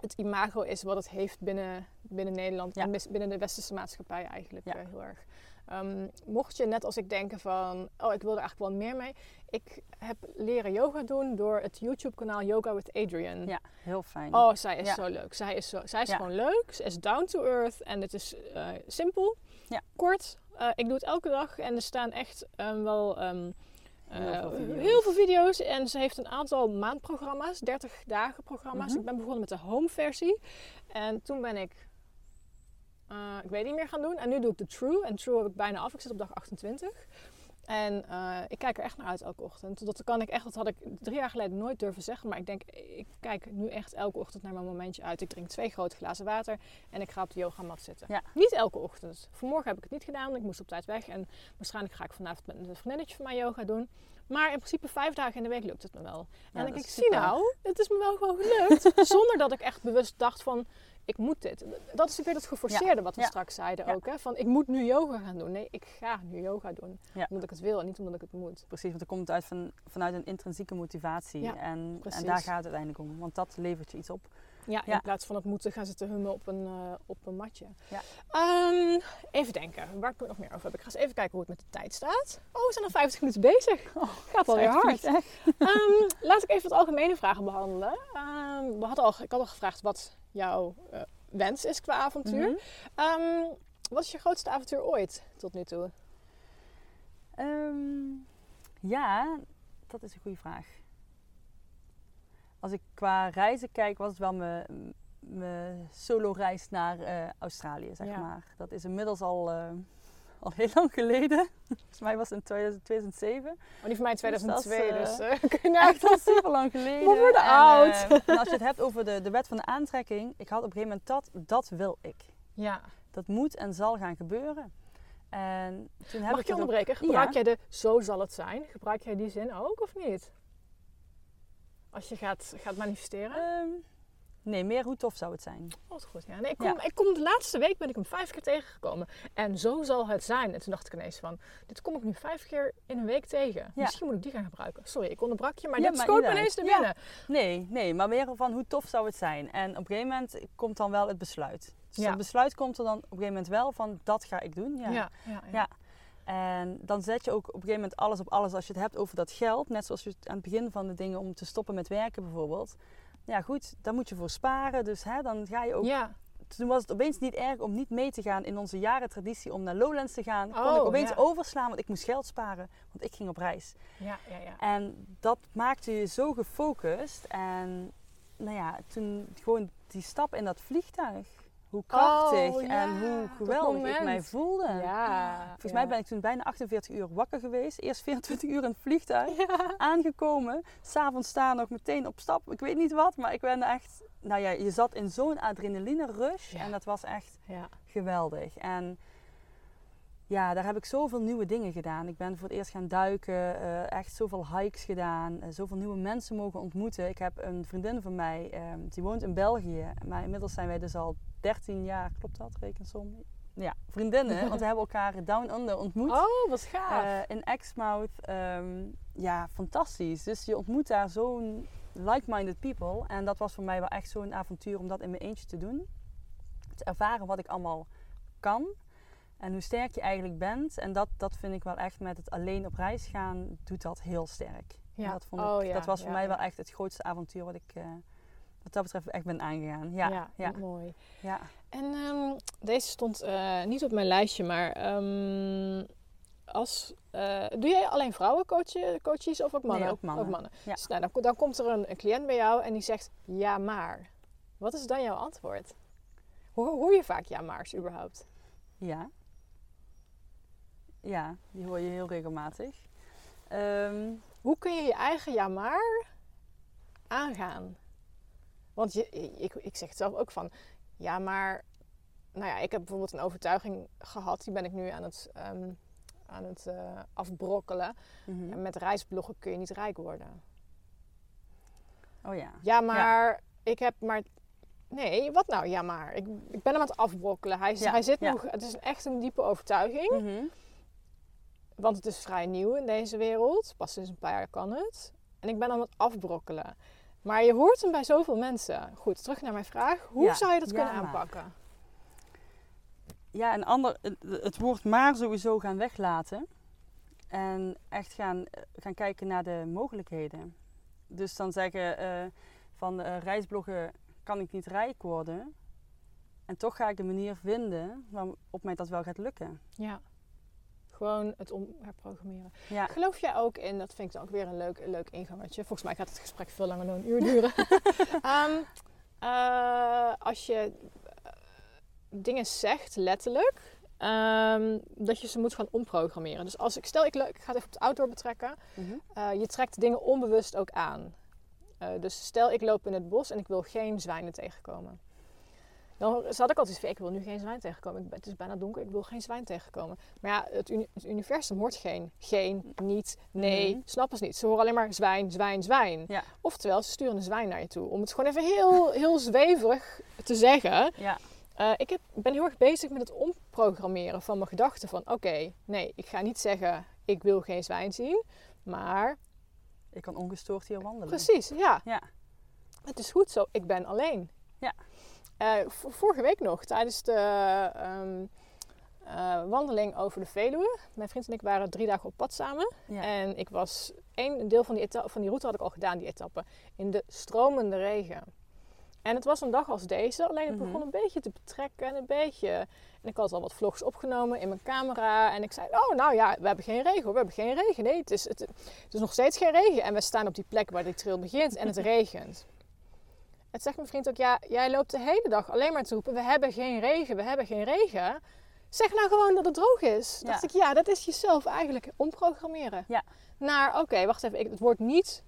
het imago is wat het heeft binnen, binnen Nederland. Ja. En binnen de westerse maatschappij eigenlijk Ja. eh, heel erg. Ehm, mocht je net als ik denken van, oh ik wil er eigenlijk wel meer mee. Ik heb leren yoga doen door het YouTube kanaal Yoga with Adrian. Ja, heel fijn. Oh, zij is Ja. zo leuk. Zij is, zo, zij is Ja. gewoon leuk. Ze is down to earth en het is eh, simpel, Ja. kort. Eh, ik doe het elke dag en er staan echt ehm, wel ehm, Heel eh, veel video's. heel veel video's. En ze heeft een aantal maandprogramma's, 30 dagen programma's. Mhm. Ik ben begonnen met de home versie. En toen ben ik, eh, ik weet niet meer gaan doen. En nu doe ik de true. En true heb ik bijna af. Ik zit op dag 28. En eh, ik kijk er echt naar uit elke ochtend. Dat kan ik echt, dat had ik drie jaar geleden nooit durven zeggen. Maar ik denk, ik kijk nu echt elke ochtend naar mijn momentje uit. Ik drink twee grote glazen water en ik ga op de yogamat zitten. Ja. Niet elke ochtend. Vanmorgen heb ik het niet gedaan, ik moest op tijd weg. En waarschijnlijk ga ik vanavond met een vriendinnetje van mij yoga doen. Maar in principe vijf dagen in de week lukt het me wel. en dan dat denk ik, zie nou, het is me wel gewoon gelukt. zonder dat ik echt bewust dacht van, ik moet dit. Dat is weer dat geforceerde wat we Ja. straks zeiden ook. Hè? Van, ik moet nu yoga gaan doen. Nee, ik ga nu yoga doen. Omdat ik het wil en niet omdat ik het moet. Precies, want dan komt het uit van, vanuit een intrinsieke motivatie. Ja, en, en daar gaat het uiteindelijk om. Want dat levert je iets op. Ja, Ja. in plaats van het moeten gaan zitten hummen op een, eh, op een matje. Ja. Ehm, even denken, waar ik het nog meer over heb. Ik ga eens even kijken hoe het met de tijd staat. Oh, we zijn al 50 minuten bezig. Gaat alweer Echt hard. Ehm, laat ik even wat algemene vragen behandelen. Ehm, we hadden al, ik had al gevraagd wat jouw eh, wens is qua avontuur. Mhm. Wat is je grootste avontuur ooit tot nu toe? Ja, dat is een goede vraag. Als ik qua reizen kijk, was het wel mijn, mijn solo-reis naar eh, Australië, zeg Ja. maar. Dat is inmiddels al, eh, al heel lang geleden. Volgens mij was het in 2000 2007. Oh, die van mij in Dus dat is, 2002, dus, kun je nagaan. Echt al super lang geleden. We worden En, oud. eh, en als je het hebt over de, de wet van de aantrekking. Ik had op een gegeven moment dat, dat wil ik. Ja. Dat moet en zal gaan gebeuren. En toen heb Mag ik je dat onderbreken? Gebruik Ja. jij de zo zal het zijn? Gebruik jij die zin ook of niet? Als je gaat, gaat manifesteren? Ehm, nee, meer hoe tof zou het zijn. Oh, wat goed. Ja. Nee, ik, kom, Ja. ik kom de laatste week ben ik hem vijf keer tegengekomen. En zo zal het zijn. En toen dacht ik ineens van, dit kom ik nu vijf keer in een week tegen. Ja. Misschien moet ik die gaan gebruiken. Sorry, ik onderbrak je, maar Ja, dit maar schoot me niet ineens. Ja. binnen. Nee, nee, maar meer van hoe tof zou het zijn. En op een gegeven moment komt dan wel het besluit. Dus het besluit komt er dan op een gegeven moment wel van dat ga ik doen. Ja. Ja. En dan zet je ook op een gegeven moment alles op alles als je het hebt over dat geld. Net zoals je aan het begin van de dingen om te stoppen met werken bijvoorbeeld. Ja goed, daar moet je voor sparen. Dus hè, dan ga je ook... Ja, Toen was het opeens niet erg om niet mee te gaan in onze jarentraditie om naar Lowlands te gaan. Kon Oh, ik opeens ja. overslaan, want ik moest geld sparen. Want ik ging op reis. ja, ja, ja. En dat maakte je zo gefocust. En nou ja, toen gewoon die stap in dat vliegtuig. Hoe krachtig Oh, ja, en hoe geweldig ik mij voelde. Ja, Volgens ja. mij ben ik toen bijna 48 uur wakker geweest. Eerst 24 uur in het vliegtuig. Aangekomen. S'avonds staan nog meteen op stap. Ik weet niet wat, maar ik ben echt... Nou ja, je zat in zo'n adrenaline rush. En dat was echt Ja. geweldig. En ja, daar heb ik zoveel nieuwe dingen gedaan. Ik ben voor het eerst gaan duiken, eh, echt zoveel hikes gedaan, eh, zoveel nieuwe mensen mogen ontmoeten. Ik heb een vriendin van mij, ehm, die woont in België, maar inmiddels zijn wij dus al 13 jaar, klopt dat, rekensom? Ja, vriendinnen, want we hebben elkaar down under ontmoet. Oh, wat gaaf. Eh, in Exmouth. Ehm, ja, fantastisch. Dus je ontmoet daar zo'n like-minded people. En dat was voor mij wel echt zo'n avontuur om dat in mijn eentje te doen. Te ervaren wat ik allemaal kan. En hoe sterk je eigenlijk bent. En dat, dat vind ik wel echt met het alleen op reis gaan, doet dat heel sterk. En ja. Dat, vond Oh, ik, ja, dat was voor mij wel echt het grootste avontuur wat ik eh, wat dat betreft echt ben aangegaan. Ja, ja, ja. mooi. ja. En ehm, deze stond eh, niet op mijn lijstje, maar ehm, als, eh, doe jij alleen vrouwen coachen, coaches of ook mannen? ook mannen. Ja. Dus, nou, dan, dan komt er een, een cliënt bij jou en die zegt ja maar. Wat is dan jouw antwoord? Hoor, hoor je vaak ja maar's überhaupt? Ja. Ja, die hoor je heel regelmatig. Ehm, Hoe kun je je eigen ja maar aangaan? Want je, ik, ik zeg het zelf ook van ja maar, nou ja, ik heb bijvoorbeeld een overtuiging gehad, die ben ik nu aan het, ehm, aan het eh, afbrokkelen. mhm. Ja, met reisbloggen kun je niet rijk worden. Oh ja. Ja, maar ik heb maar. Nee, wat nou? Ja, maar ik, ik ben hem aan het afbrokkelen. Hij, Ja, hij zit ja. nog. Het is echt een diepe overtuiging. Mhm. Want het is vrij nieuw in deze wereld. Pas sinds een paar jaar kan het. En ik ben aan het afbrokkelen. Maar je hoort hem bij zoveel mensen. Goed, terug naar mijn vraag. Hoe Ja, zou je dat ja, kunnen aanpakken? Ja, een ander, het- woord maar sowieso gaan weglaten. En echt gaan, eh, gaan kijken naar de mogelijkheden. Dus dan zeggen eh, van eh, reisbloggen kan ik niet rijk worden. En toch ga ik een manier vinden waarop mij dat wel gaat lukken. Ja. Gewoon het omherprogrammeren. Ja, Geloof jij ook in, dat vind ik dan ook weer een leuk, een leuk ingangetje. Volgens mij gaat het gesprek veel langer dan een uur duren. Ehm, eh, als je eh, dingen zegt, letterlijk, ehm, dat je ze moet gaan omprogrammeren. Dus als ik, stel ik, ik ga het even op het outdoor betrekken. Mhm. Eh, je trekt dingen onbewust ook aan. Dus stel ik loop in het bos en ik wil geen zwijnen tegenkomen. Dan zat ik altijd van, ik wil nu geen zwijn tegenkomen. Het is bijna donker, ik wil geen zwijn tegenkomen. Maar ja, het, uni- het universum hoort geen, geen, niet, nee, Mhm. snappen ze niet. Ze horen alleen maar zwijn, zwijn, zwijn. Ja. Oftewel, ze sturen een zwijn naar je toe. Om het gewoon even heel, heel zweverig te zeggen. ja, Eh, ik heb, ben heel erg bezig met het omprogrammeren van mijn gedachten. Van oké, nee, ik ga niet zeggen ik wil geen zwijn zien. Maar ik kan ongestoord hier wandelen. precies, ja. Ja. Het is goed zo, ik ben alleen. Ja. Eh, vorige week nog, tijdens de ehm, eh, wandeling over de Veluwe. Mijn vriend en ik waren drie dagen op pad samen. Ja. En ik was, één deel van die, van die route had ik al gedaan, die etappe. In de stromende regen. En het was een dag als deze, alleen het Mhm. begon een beetje te betrekken en een beetje... En ik had al wat vlogs opgenomen in mijn camera. En ik zei, oh nou ja, we hebben geen regen hoor, we hebben geen regen. Nee, het is, het, het is nog steeds geen regen. En we staan op die plek waar die trail begint en het regent. Het zegt mijn vriend ook, ja, jij loopt de hele dag alleen maar te roepen, we hebben geen regen, we hebben geen regen. Zeg nou gewoon dat het droog is. Ja. Dacht ik, ja, dat is jezelf eigenlijk omprogrammeren. Ja. Naar, oké, wacht even, ik, het wordt niet,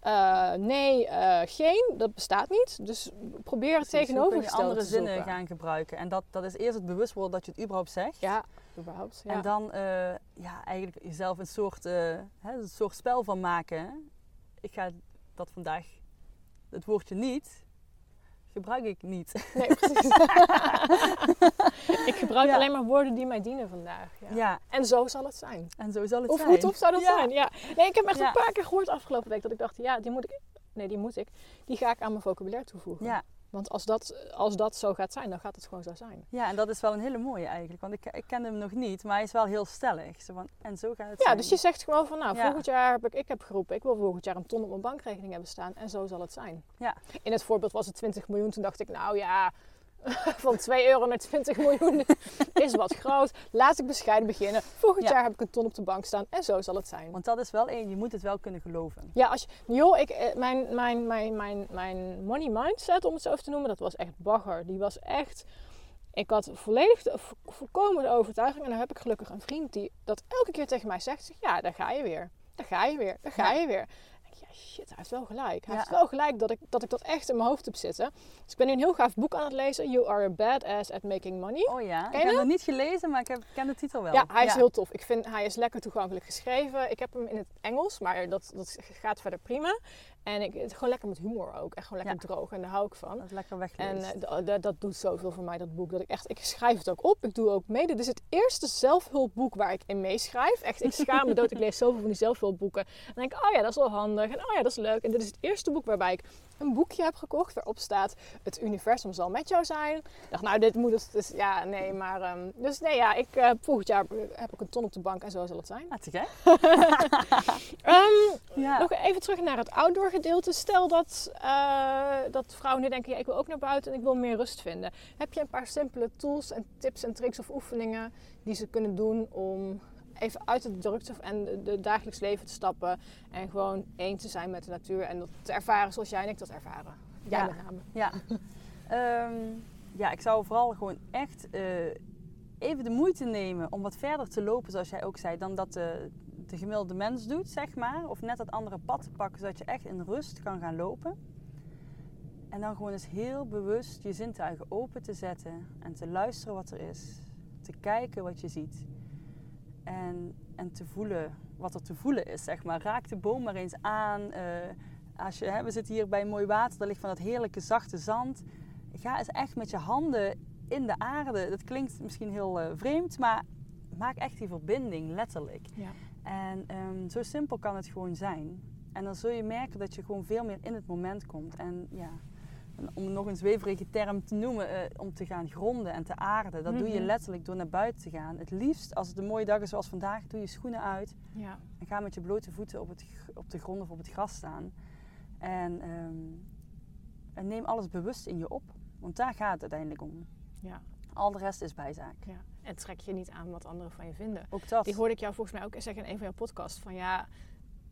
eh, nee, eh, geen, dat bestaat niet. Dus probeer het je tegenovergestelde andere te zinnen gaan gebruiken. En dat, dat is eerst het bewust worden dat je het überhaupt zegt. Ja, überhaupt. Ja. En dan eh, ja, eigenlijk jezelf een soort, hè, een soort spel van maken. Ik ga dat vandaag, het woordje niet, gebruik ik niet. Nee, precies. ik gebruik Ja. alleen maar woorden die mij dienen vandaag. Ja. Ja, En zo zal het zijn. en zo zal het Of zijn. hoe tof zou dat Ja. zijn? Ja. Nee, ik heb echt een paar keer gehoord afgelopen week dat ik dacht, ja, die moet ik. Nee, die moet ik. Die ga ik aan mijn vocabulaire toevoegen. Ja, Want als dat, als dat zo gaat zijn, dan gaat het gewoon zo zijn. ja, en dat is wel een hele mooie eigenlijk. Want ik, ik ken hem nog niet, maar hij is wel heel stellig. Zo van, en zo gaat het Ja, zijn. dus je zegt gewoon van, nou, Ja. volgend jaar heb ik, ik heb geroepen, ik wil volgend jaar een ton op mijn bankrekening hebben staan. En zo zal het zijn. Ja. In het voorbeeld was het 20 miljoen. Toen dacht ik, nou ja, van 2 euro naar 20 miljoen is wat groot. Laat ik bescheiden beginnen. Volgend Ja. jaar heb ik een ton op de bank staan. En zo zal het zijn. Want dat is wel één, je moet het wel kunnen geloven. Ja, als je, joh, ik, eh, mijn, mijn, mijn, mijn, mijn money mindset, om het zo even te noemen, dat was echt bagger. Die was echt... Ik had volledig de, vo- volkomen de overtuiging. En dan heb ik gelukkig een vriend die dat elke keer tegen mij zegt. Zeg, ja, daar ga je weer. Daar ga je weer. Daar ga Ja. je weer. Shit, hij heeft wel gelijk. Hij Ja. heeft wel gelijk dat ik, dat ik dat echt in mijn hoofd heb zitten. Dus ik ben nu een heel gaaf boek aan het lezen. You are a badass at making money. Oh ja, Ken ik heb het niet gelezen, maar ik heb, ken de titel wel. Ja, hij is heel tof. Ik vind hij is lekker toegankelijk geschreven. Ik heb hem in het Engels, maar dat, dat gaat verder prima. En ik, het gewoon lekker met humor ook. Echt gewoon lekker droog en daar hou ik van. Dat is lekker En eh, dat doet zoveel voor mij, dat boek. Dat ik echt, ik schrijf het ook op. Ik doe ook mee. Dit is het eerste zelfhulpboek waar ik in meeschrijf. Echt, ik schaam me dood. Ik lees zoveel van die zelfhulpboeken. En dan denk ik, oh ja, dat is wel handig. En oh ja, dat is leuk. En dit is het eerste boek waarbij ik een boekje heb gekocht waarop staat: Het universum zal met jou zijn. Ik dacht, nou, dit moet het. Dus, ja, nee, maar. ehm, dus nee, ja, ik, eh, volgend jaar heb ik een ton op de bank en zo zal het zijn. Gek. Ehm, Ja. nog even terug naar het outdoor gedeelte. Stel dat, eh, dat vrouwen nu denken, ja, ik wil ook naar buiten en ik wil meer rust vinden. Heb je een paar simpele tools en tips en tricks of oefeningen die ze kunnen doen om even uit de drukte en de, de dagelijks leven te stappen en gewoon één te zijn met de natuur en dat te ervaren zoals jij en ik dat ervaren? Jij Ja. met name. Ja. Ehm, ja, ik zou vooral gewoon echt eh, even de moeite nemen om wat verder te lopen, zoals jij ook zei, dan dat de, de gemiddelde mens doet, zeg maar. Of net dat andere pad te pakken, zodat je echt in rust kan gaan lopen. En dan gewoon eens heel bewust je zintuigen open te zetten en te luisteren wat er is. Te kijken wat je ziet. En, en te voelen wat er te voelen is, zeg maar. Raak de boom maar eens aan. eh, als je, hè, we zitten hier bij mooi water, daar ligt van dat heerlijke zachte zand. Ga eens echt met je handen in de aarde. Dat klinkt misschien heel eh, vreemd, maar maak echt die verbinding, letterlijk. Ja. En ehm, zo simpel kan het gewoon zijn. En dan zul je merken dat je gewoon veel meer in het moment komt. En ja, om nog een zweverige term te noemen, eh, om te gaan gronden en te aarden. Dat doe je Mhm. letterlijk door naar buiten te gaan. Het liefst, als het een mooie dag is zoals vandaag, doe je schoenen uit. Ja. En ga met je blote voeten op, het, op de grond of op het gras staan. En, ehm, en neem alles bewust in je op. Want daar gaat het uiteindelijk om. Ja. Al de rest is bijzaak. ja. En trek je niet aan wat anderen van je vinden. Ook dat. Die hoorde ik jou volgens mij ook zeggen in een van jouw podcasts. Van ja,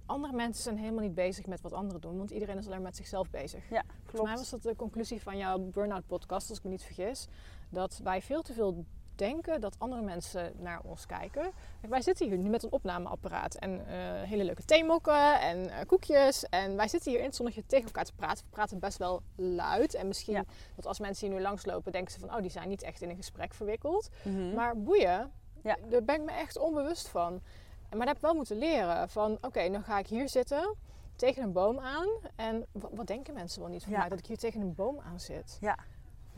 andere mensen zijn helemaal niet bezig met wat anderen doen. Want iedereen is alleen met zichzelf bezig. Ja, Volgens mij was dat de conclusie van jouw Burnout podcast, als ik me niet vergis. Dat wij veel te veel denken dat andere mensen naar ons kijken. Kijk, wij zitten hier nu met een opnameapparaat en eh, hele leuke theemokken en eh, koekjes. En wij zitten hier in het zonnetje tegen elkaar te praten. We praten best wel luid. En misschien Ja. dat als mensen hier nu langslopen, denken ze van... oh, die zijn niet echt in een gesprek verwikkeld. Mhm. Maar boeien, Ja. daar ben ik me echt onbewust van. Maar dat heb ik wel moeten leren. Van oké, dan ga ik hier zitten tegen een boom aan. En wat, wat denken mensen wel niet van Ja. mij dat ik hier tegen een boom aan zit? Ja.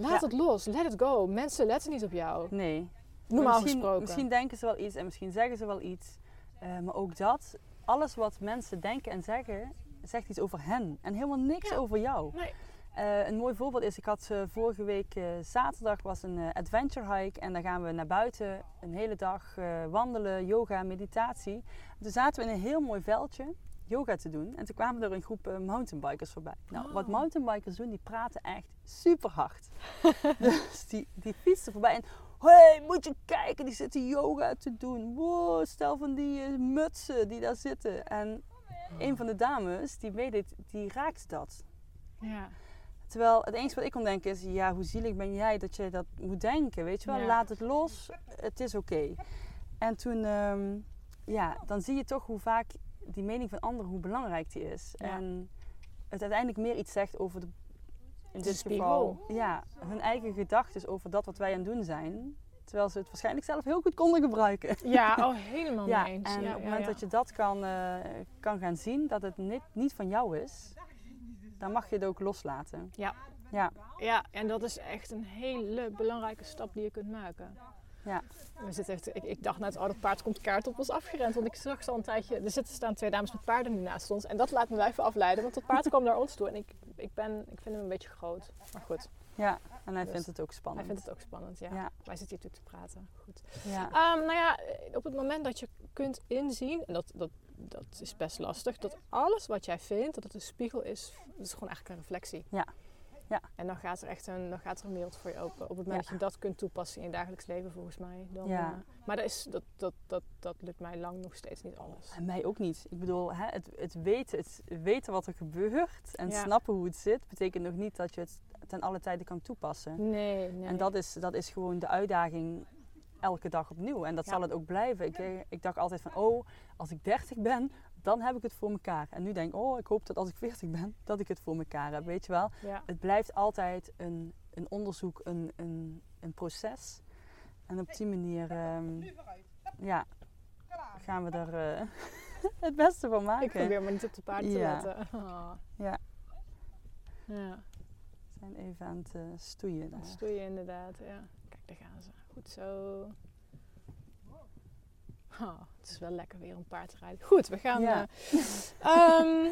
Laat Ja. het los, let it go. Mensen letten niet op jou. Nee. Normaal misschien, gesproken. Misschien denken ze wel iets en misschien zeggen ze wel iets. Eh, maar ook dat, alles wat mensen denken en zeggen, zegt iets over hen. En helemaal niks Ja. over jou. Nee. Eh, een mooi voorbeeld is, ik had eh, vorige week zaterdag was een adventure hike. En dan gaan we naar buiten een hele dag wandelen, yoga, meditatie. Toen zaten we in een heel mooi veldje yoga te doen. En toen kwamen er een groep eh, mountainbikers voorbij. Nou, wat Oh. mountainbikers doen, die praten echt super hard. dus die, die fietsen voorbij en... hey, moet je kijken, die zitten yoga te doen. Wow, stel van die eh, mutsen die daar zitten. En een van de dames, die weet het, die raakt dat. Ja. Terwijl het enige wat ik kon denken is, ja, hoe zielig ben jij dat je dat moet denken, weet je wel? Ja. Laat het los, het is oké. En toen, ehm, ja, dan zie je toch hoe vaak die mening van anderen, hoe belangrijk die is. Ja. En het uiteindelijk meer iets zegt over de, in De dit spiegel. geval, ja, hun eigen gedachten over dat wat wij aan het doen zijn. Terwijl ze het waarschijnlijk zelf heel goed konden gebruiken. ja, oh helemaal Ja, mee eens. en ja, op het moment dat je dat kan, eh, kan gaan zien, dat het niet, niet van jou is, dan mag je het ook loslaten. Ja. Ja, Ja, en dat is echt een hele belangrijke stap die je kunt maken. Ja. We zitten echt, ik, ik dacht net, oh, dat paard komt kaart op ons afgerend. Want ik zag zo een tijdje, er zitten staan twee dames met paarden nu naast ons. En dat laat me wel even afleiden, want dat paard kwam naar ons toe. En ik, ik, ben, ik vind hem een beetje groot. Maar goed, Ja, en hij Dus vindt het ook spannend. hij vindt het ook spannend, ja. Ja. Wij zitten hier natuurlijk te praten. Goed. Ja. Ehm, nou ja, op het moment dat je kunt inzien, en dat, dat, dat is best lastig, dat alles wat jij vindt, dat het een spiegel is, dat is gewoon eigenlijk een reflectie. Ja. Ja. En dan gaat er echt een, dan gaat er een wereld voor je open. Op het moment Ja. dat je dat kunt toepassen in je dagelijks leven, volgens mij. Dan, Ja. eh, maar dat, is, dat, dat, dat, dat lukt mij lang nog steeds niet alles. En mij ook niet. Ik bedoel, hè, het, het, weten, het weten wat er gebeurt en Ja. snappen hoe het zit, betekent nog niet dat je het ten alle tijde kan toepassen. Nee, nee. En dat is, dat is gewoon de uitdaging elke dag opnieuw. En dat Ja. zal het ook blijven. Ik, eh, ik dacht altijd van, oh, als ik 30 ben, dan heb ik het voor mekaar. En nu denk ik, oh, ik hoop dat als ik 40 ben, dat ik het voor mekaar heb. Weet je wel? Ja. Het blijft altijd een, een onderzoek, een, een, een proces. En op die manier ehm, ja, gaan we er eh, het beste van maken. Ik probeer maar niet op de paard te Ja. letten. Oh. Ja. Ja, We zijn even aan het eh, stoeien daar. je inderdaad. Ja. Kijk, daar gaan ze. Goed zo. Oh, het is wel lekker weer om paard te rijden. Goed, we gaan... Ja. eh, ehm,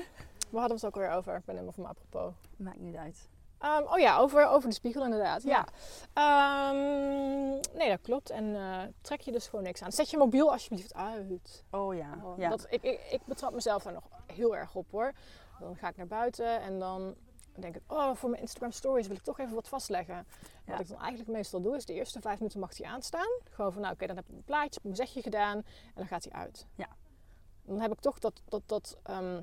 we hadden het ook alweer over. Ik ben helemaal van me apropos. Maakt niet uit. Ehm, oh ja, over, over de spiegel inderdaad. Ja. Ja. Ehm, nee, dat klopt. En eh, trek je dus gewoon niks aan. Zet je mobiel alsjeblieft uit. Oh ja. Oh, ja. dat, ik, ik, ik betrap mezelf daar nog heel erg op hoor. Dan ga ik naar buiten en dan denk ik, oh, voor mijn Instagram stories wil ik toch even wat vastleggen. Ja. Wat ik dan eigenlijk meestal doe, is de eerste vijf minuten mag hij aanstaan. Gewoon van, nou oké, dan heb ik een plaatje, heb ik mijn zegje gedaan en dan gaat hij uit. Ja. Dan heb ik toch dat, dat, dat, ehm,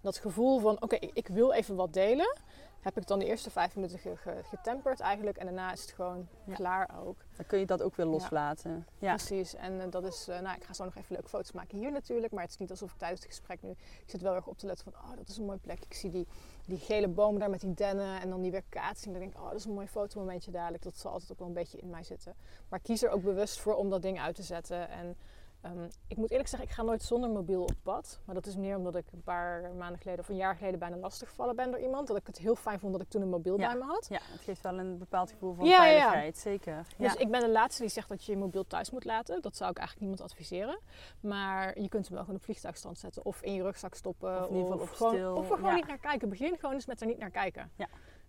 dat gevoel van, oké, ik, ik wil even wat delen. Heb ik dan de eerste vijf minuten ge- ge- getemperd eigenlijk en daarna is het gewoon Ja. klaar ook. Dan kun je dat ook weer loslaten. Ja. Precies, en eh, dat is, eh, nou ik ga zo nog even leuke foto's maken hier natuurlijk, maar het is niet alsof ik tijdens het gesprek nu, ik zit wel erg op te letten van, oh dat is een mooi plek. Ik zie die, die gele bomen daar met die dennen en dan die weerkaatsing. Dan denk ik, oh dat is een mooi fotomomentje dadelijk. Dat zal altijd ook wel een beetje in mij zitten. Maar ik kies er ook bewust voor om dat ding uit te zetten. En ehm, ik moet eerlijk zeggen, ik ga nooit zonder mobiel op pad. Maar dat is meer omdat ik een paar maanden geleden of een jaar geleden bijna lastiggevallen ben door iemand. Dat ik het heel fijn vond dat ik toen een mobiel Ja. bij me had. ja, het geeft wel een bepaald gevoel van Ja, ja, ja. veiligheid. Zeker. Dus ik ben de laatste die zegt dat je je mobiel thuis moet laten. Dat zou ik eigenlijk niemand adviseren. Maar je kunt hem wel gewoon op vliegtuigstand zetten of in je rugzak stoppen. Of in ieder geval op gewoon, stil, Of er gewoon niet naar kijken. Begin gewoon eens met er niet naar kijken. Ja.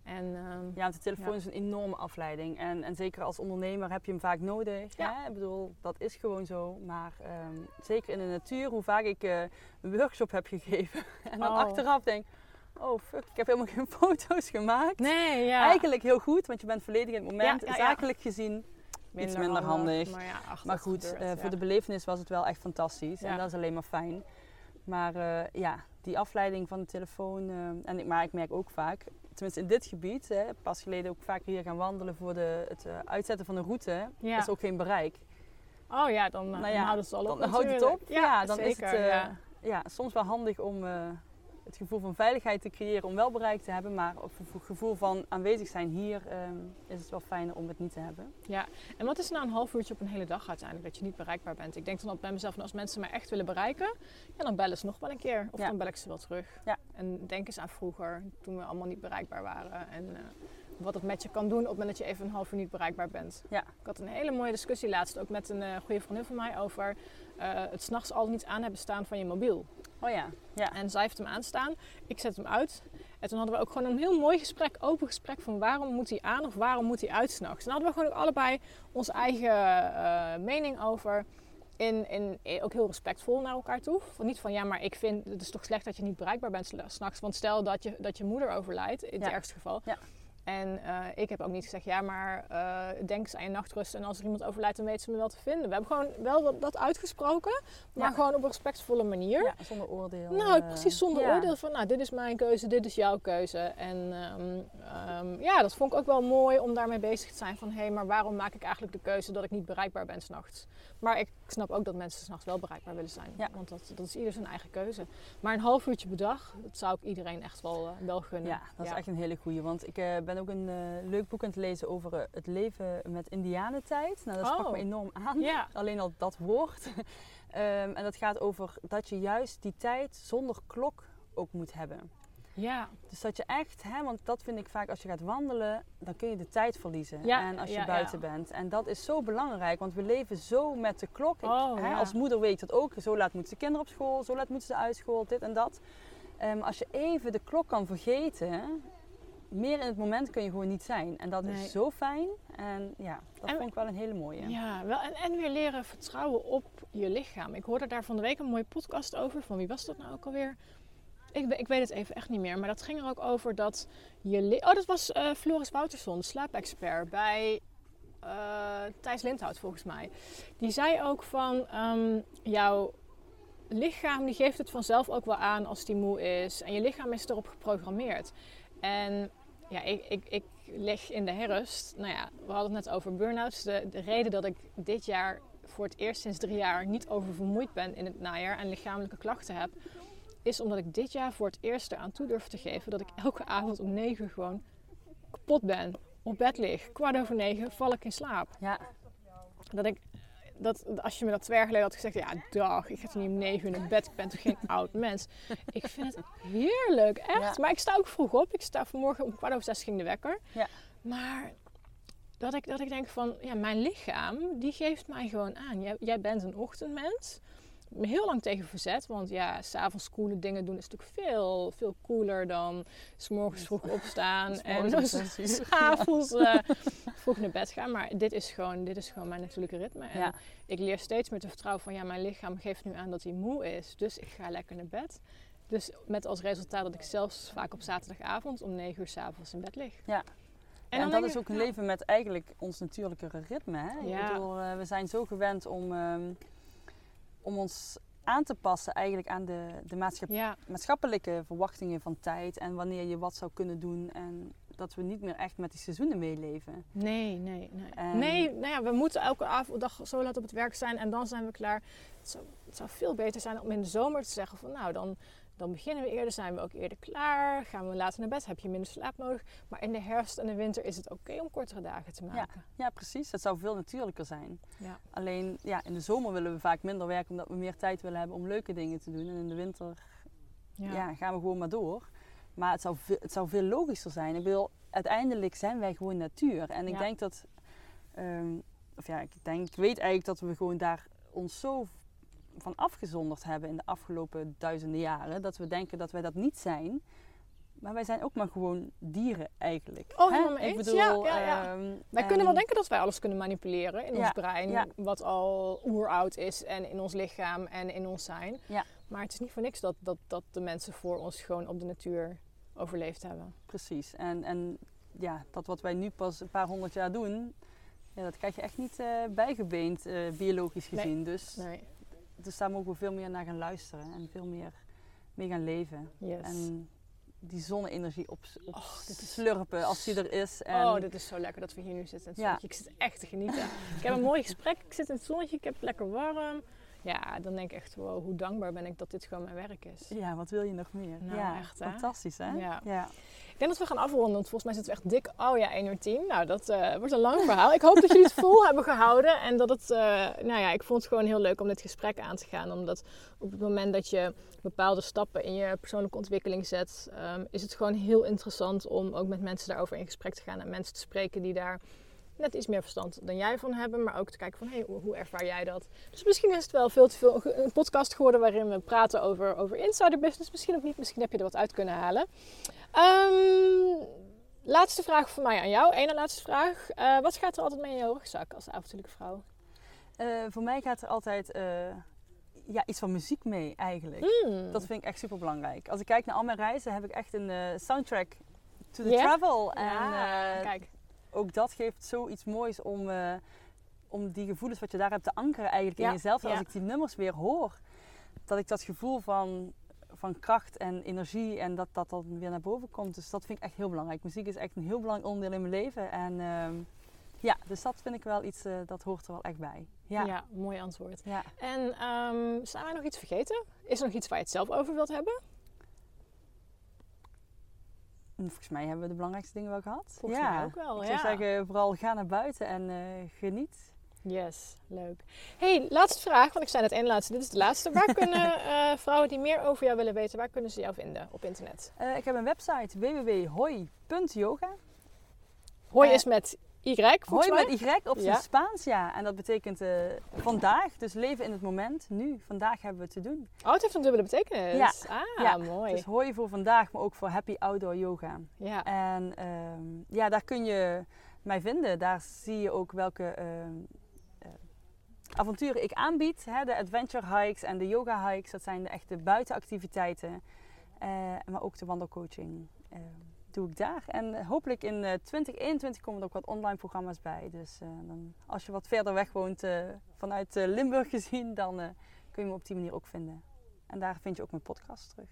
En ehm, Ja, want de telefoon Ja. is een enorme afleiding. En, en zeker als ondernemer heb je hem vaak nodig. Ja. Hè? Ik bedoel, dat is gewoon zo. Maar ehm, zeker in de natuur, hoe vaak ik eh, een workshop heb gegeven. en dan Oh. achteraf denk, oh fuck, ik heb helemaal geen foto's gemaakt. nee, ja. Eigenlijk heel goed, want je bent volledig in het moment. Ja. Zakelijk gezien. iets minder handig. Maar, ach, goed, gebeurt, eh, voor de belevenis was het wel echt fantastisch. En dat is alleen maar fijn. Maar eh, ja, die afleiding van de telefoon. eh, en ik, maar ik merk ook vaak, tenminste in dit gebied, hè, pas geleden ook vaak hier gaan wandelen voor de, het eh, uitzetten van de route. Ja. is ook geen bereik. Oh ja, dan, eh, Nou ja, dan houdt het al op Dan houdt het op. Ja, dan is het eh, ja. ja, soms wel handig om eh, het gevoel van veiligheid te creëren om wel bereik te hebben. Maar het gevoel van aanwezig zijn hier ehm, is het wel fijner om het niet te hebben. Ja, en wat is nou een half uurtje op een hele dag uiteindelijk dat je niet bereikbaar bent? Ik denk dan altijd bij mezelf, als mensen mij echt willen bereiken, ja, dan bellen ze nog wel een keer. Of Ja. dan bel ik ze wel terug. Ja. En denk eens aan vroeger, toen we allemaal niet bereikbaar waren. En eh, wat het met je kan doen op het moment dat je even een half uur niet bereikbaar bent. Ja. Ik had een hele mooie discussie laatst ook met een eh, goede vriendin van mij over het s'nachts al niet aan hebben staan van je mobiel. Oh ja, ja. En zij heeft hem aanstaan, ik zet hem uit. En toen hadden we ook gewoon een heel mooi gesprek, open gesprek van waarom moet hij aan of waarom moet hij uit s'nachts. En daar hadden we gewoon ook allebei onze eigen eh, mening over. In, in, in- ook heel respectvol naar elkaar toe. Van niet van ja, maar ik vind het is toch slecht dat je niet bereikbaar bent s'nachts. Want stel dat je, dat je moeder overlijdt, in het ergste geval. Ja. En eh, ik heb ook niet gezegd, ja, maar eh, denk eens aan je nachtrust. En als er iemand overlijdt, dan weet ze me wel te vinden. We hebben gewoon wel dat, uitgesproken, maar Ja. gewoon op een respectvolle manier. ja zonder oordeel. Nou, eh, precies zonder ja. oordeel van, nou, dit is mijn keuze, dit is jouw keuze. En ehm, ehm, ja, dat vond ik ook wel mooi om daarmee bezig te zijn van, hé, maar waarom maak ik eigenlijk de keuze dat ik niet bereikbaar ben s'nachts? Maar ik snap ook dat mensen s'nachts wel bereikbaar willen zijn, Ja. want dat, dat is ieder zijn eigen keuze. Maar een half uurtje per dag, dat zou ik iedereen echt wel, wel gunnen. Ja, dat is echt een hele goeie. Want ik eh, ben ook een eh, leuk boek aan het lezen over eh, het leven met indianentijd. Nou, dat sprak Oh. me enorm aan. Alleen al dat woord. Ehm, en dat gaat over dat je juist die tijd zonder klok ook moet hebben. ja, Dus dat je echt, hè, want dat vind ik vaak als je gaat wandelen, dan kun je de tijd verliezen. Ja, en als je ja, buiten bent. En dat is zo belangrijk, want we leven zo met de klok. Ik- Oh, hè. Als moeder weet dat ook. Zo laat moeten de kinderen op school, zo laat moeten ze uit school, dit en dat. Ehm, als je even de klok kan vergeten, meer in het moment kun je gewoon niet zijn. En dat Nee. is zo fijn. En ja, dat En- vond ik wel een hele mooie. Ja, wel, en, en weer leren vertrouwen op je lichaam. Ik hoorde daar van de week een mooie podcast over. Van wie was dat nou ook alweer? Ik, ik weet het even echt niet meer. Maar dat ging er ook over dat je... Oh, dat was eh, Floris Wouterson, slaapexpert bij eh, Thijs Lindhout volgens mij. Die zei ook van... ehm, jouw lichaam die geeft het vanzelf ook wel aan als die moe is. En je lichaam is erop geprogrammeerd. En ja, ik, ik, ik lig in de herfst. Nou ja, we hadden het net over burn-outs. De, de reden dat ik dit jaar voor het eerst sinds drie jaar niet oververmoeid ben in het najaar en lichamelijke klachten heb, is omdat ik dit jaar voor het eerst eraan toe durf te geven dat ik elke avond om negen uur gewoon kapot ben. Op bed lig. Kwart over negen val ik in slaap. Ja, Dat ik, dat, als je me dat twee jaar geleden had gezegd, ja dag, ik ga toch niet om negen uur naar bed, ik ben toch geen oud mens. Ik vind het heerlijk, echt. Ja. Maar ik sta ook vroeg op. Ik sta vanmorgen om kwart over zes ging de wekker. Ja. Maar dat ik, dat ik denk van, ja, mijn lichaam, die geeft mij gewoon aan. Jij, jij bent een ochtendmens. Me heel lang tegen verzet, want ja, s'avonds coole dingen doen is natuurlijk veel, veel cooler dan s'morgens vroeg opstaan en morgens s'avonds eh vroeg naar bed gaan. Maar dit is gewoon, dit is gewoon mijn natuurlijke ritme. En Ja. ik leer steeds meer te vertrouwen van ja, mijn lichaam geeft nu aan dat hij moe is. Dus ik ga lekker naar bed. Dus met als resultaat dat ik zelfs vaak op zaterdagavond om 9 uur s'avonds in bed lig. Ja. En, dat is ook een leven met eigenlijk ons natuurlijke ritme. Hè? Ik Ja. bedoel, eh, we zijn zo gewend om, ehm, om ons aan te passen eigenlijk aan de, de Ja, maatschappelijke verwachtingen van tijd en wanneer je wat zou kunnen doen. En dat we niet meer echt met die seizoenen meeleven. nee, nee, nee. En- Nee, nou ja, we moeten elke avond, dag zo laat op het werk zijn en dan zijn we klaar. Het zou, het zou veel beter zijn om in de zomer te zeggen van nou, dan, dan beginnen we eerder, zijn we ook eerder klaar. Gaan we later naar bed, heb je minder slaap nodig. Maar in de herfst en de winter is het oké om kortere dagen te maken. Ja, precies. Het zou veel natuurlijker zijn. Ja. Alleen ja, in de zomer willen we vaak minder werken omdat we meer tijd willen hebben om leuke dingen te doen. En in de winter ja. gaan we gewoon maar door. Maar het zou, veel, het zou veel logischer zijn. Ik bedoel, uiteindelijk zijn wij gewoon natuur. En ik Ja. denk dat, ehm, of ja, ik denk, ik weet eigenlijk dat we gewoon daar ons zo van afgezonderd hebben in de afgelopen duizenden jaren. Dat we denken dat wij dat niet zijn. Maar wij zijn ook maar gewoon dieren eigenlijk. Oh, helemaal mee Ik eens. bedoel, Ja, ja, ja. ehm, Wij en- kunnen wel denken dat wij alles kunnen manipuleren in ons brein, wat al oeroud is en in ons lichaam en in ons zijn. Ja. Maar het is niet voor niks dat, dat, dat de mensen voor ons gewoon op de natuur overleefd hebben. Precies. En, en ja, dat wat wij nu pas een paar honderd jaar doen, ja, dat krijg je echt niet eh, bijgebeend, eh, biologisch Nee. gezien. Dus, Nee. Dus daar mogen we veel meer naar gaan luisteren en veel meer mee gaan leven. Yes. En die zonne-energie op, op Oh, slurpen als die er is. En, Oh, dit is zo lekker dat we hier nu zitten. Ja. zonnetje. Ik zit echt te genieten. ik heb een mooi gesprek. Ik zit in het zonnetje. Ik heb het lekker warm. Ja, dan denk ik echt, wow, hoe dankbaar ben ik dat dit gewoon mijn werk is. Ja, wat wil je nog meer? Nou, ja, echt, hè? fantastisch hè? Ja. ja. Ik denk dat we gaan afronden, want volgens mij zitten we echt dik. Oh ja, 1 uur 10. Nou, dat eh, wordt een lang verhaal. Ik hoop dat jullie het vol hebben gehouden. En dat het, eh, nou ja, ik vond het gewoon heel leuk om dit gesprek aan te gaan. Omdat op het moment dat je bepaalde stappen in je persoonlijke ontwikkeling zet, ehm, is het gewoon heel interessant om ook met mensen daarover in gesprek te gaan. En mensen te spreken die daar net iets meer verstand dan jij van hebben. Maar ook te kijken van, hey, hoe, ervaar jij dat? Dus misschien is het wel veel te veel een podcast geworden waarin we praten over, over insider business. Misschien ook niet. Misschien heb je er wat uit kunnen halen. Ehm, laatste vraag voor mij aan jou. Ene laatste vraag. Eh, wat gaat er altijd mee in je rugzak als avontuurlijke vrouw? Eh, voor mij gaat er altijd eh, ja, iets van muziek mee eigenlijk. Hmm. Dat vind ik echt super belangrijk. Als ik kijk naar al mijn reizen, heb ik echt een soundtrack to the travel. En Ja, eh, kijk. Ook dat geeft zoiets moois om, eh, om die gevoelens wat je daar hebt te ankeren eigenlijk Ja, in jezelf. En. Als ik die nummers weer hoor, dat ik dat gevoel van, van kracht en energie en dat dat dan weer naar boven komt. Dus dat vind ik echt heel belangrijk. Muziek is echt een heel belangrijk onderdeel in mijn leven. En ehm, ja, dus dat vind ik wel iets, eh, dat hoort er wel echt bij. Ja. Ja. mooi antwoord. ja. En ehm zijn wij nog iets vergeten? Is er nog iets waar je het zelf over wilt hebben? En Volgens mij hebben we de belangrijkste dingen wel gehad. Volgens ja. mij ook wel, Ik ja. zou zeggen, vooral ga naar buiten en eh, geniet. Yes, leuk. hey, laatste vraag, want ik zei net één laatste, dit is de laatste. Waar kunnen eh, vrouwen die meer over jou willen weten, waar kunnen ze jou vinden op internet? Eh, ik heb een website www.hoi.yoga. Hoi is met Y, volgens Hoi met Y op zijn Ja. Spaans, ja. En dat betekent eh, vandaag, dus leven in het moment, nu. Vandaag hebben we te doen. Oh, het heeft een dubbele betekenis. Ah, Ja, mooi. Dus hoi voor vandaag, maar ook voor happy outdoor yoga. Ja. En ehm, ja, daar kun je mij vinden. Daar zie je ook welke ehm, eh, avonturen ik aanbied. Hè? De adventure hikes en de yoga hikes, dat zijn de echte buitenactiviteiten. Eh, maar ook de wandelcoaching eh, doe ik daar. En hopelijk in eh, 2021 komen er ook wat online programma's bij. Dus eh, dan, als je wat verder weg woont eh, vanuit eh, Limburg gezien, dan eh, kun je me op die manier ook vinden. En daar vind je ook mijn podcast terug.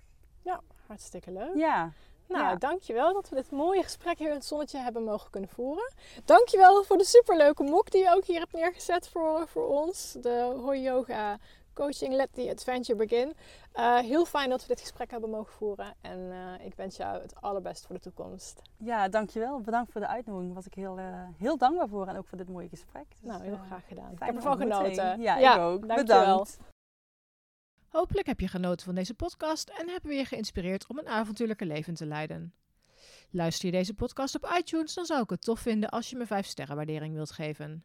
Hartstikke leuk. Ja, Nou, Ja. dankjewel dat we dit mooie gesprek hier in het zonnetje hebben mogen kunnen voeren. Dankjewel voor de superleuke mok die je ook hier hebt neergezet voor, voor ons. De Hoi Yoga Coaching Let the Adventure Begin. Eh, heel fijn dat we dit gesprek hebben mogen voeren. En eh, ik wens jou het allerbeste voor de toekomst. Ja, dankjewel. Bedankt voor de uitnodiging. Daar was ik heel, eh, heel dankbaar voor en ook voor dit mooie gesprek. Dus, nou, heel graag gedaan. Ik heb ervan genoten. Ja, ik ook. dankjewel. Bedankt. Hopelijk heb je genoten van deze podcast en hebben we je geïnspireerd om een avontuurlijke leven te leiden. Luister je deze podcast op iTunes, dan zou ik het tof vinden als je me 5 sterren waardering wilt geven.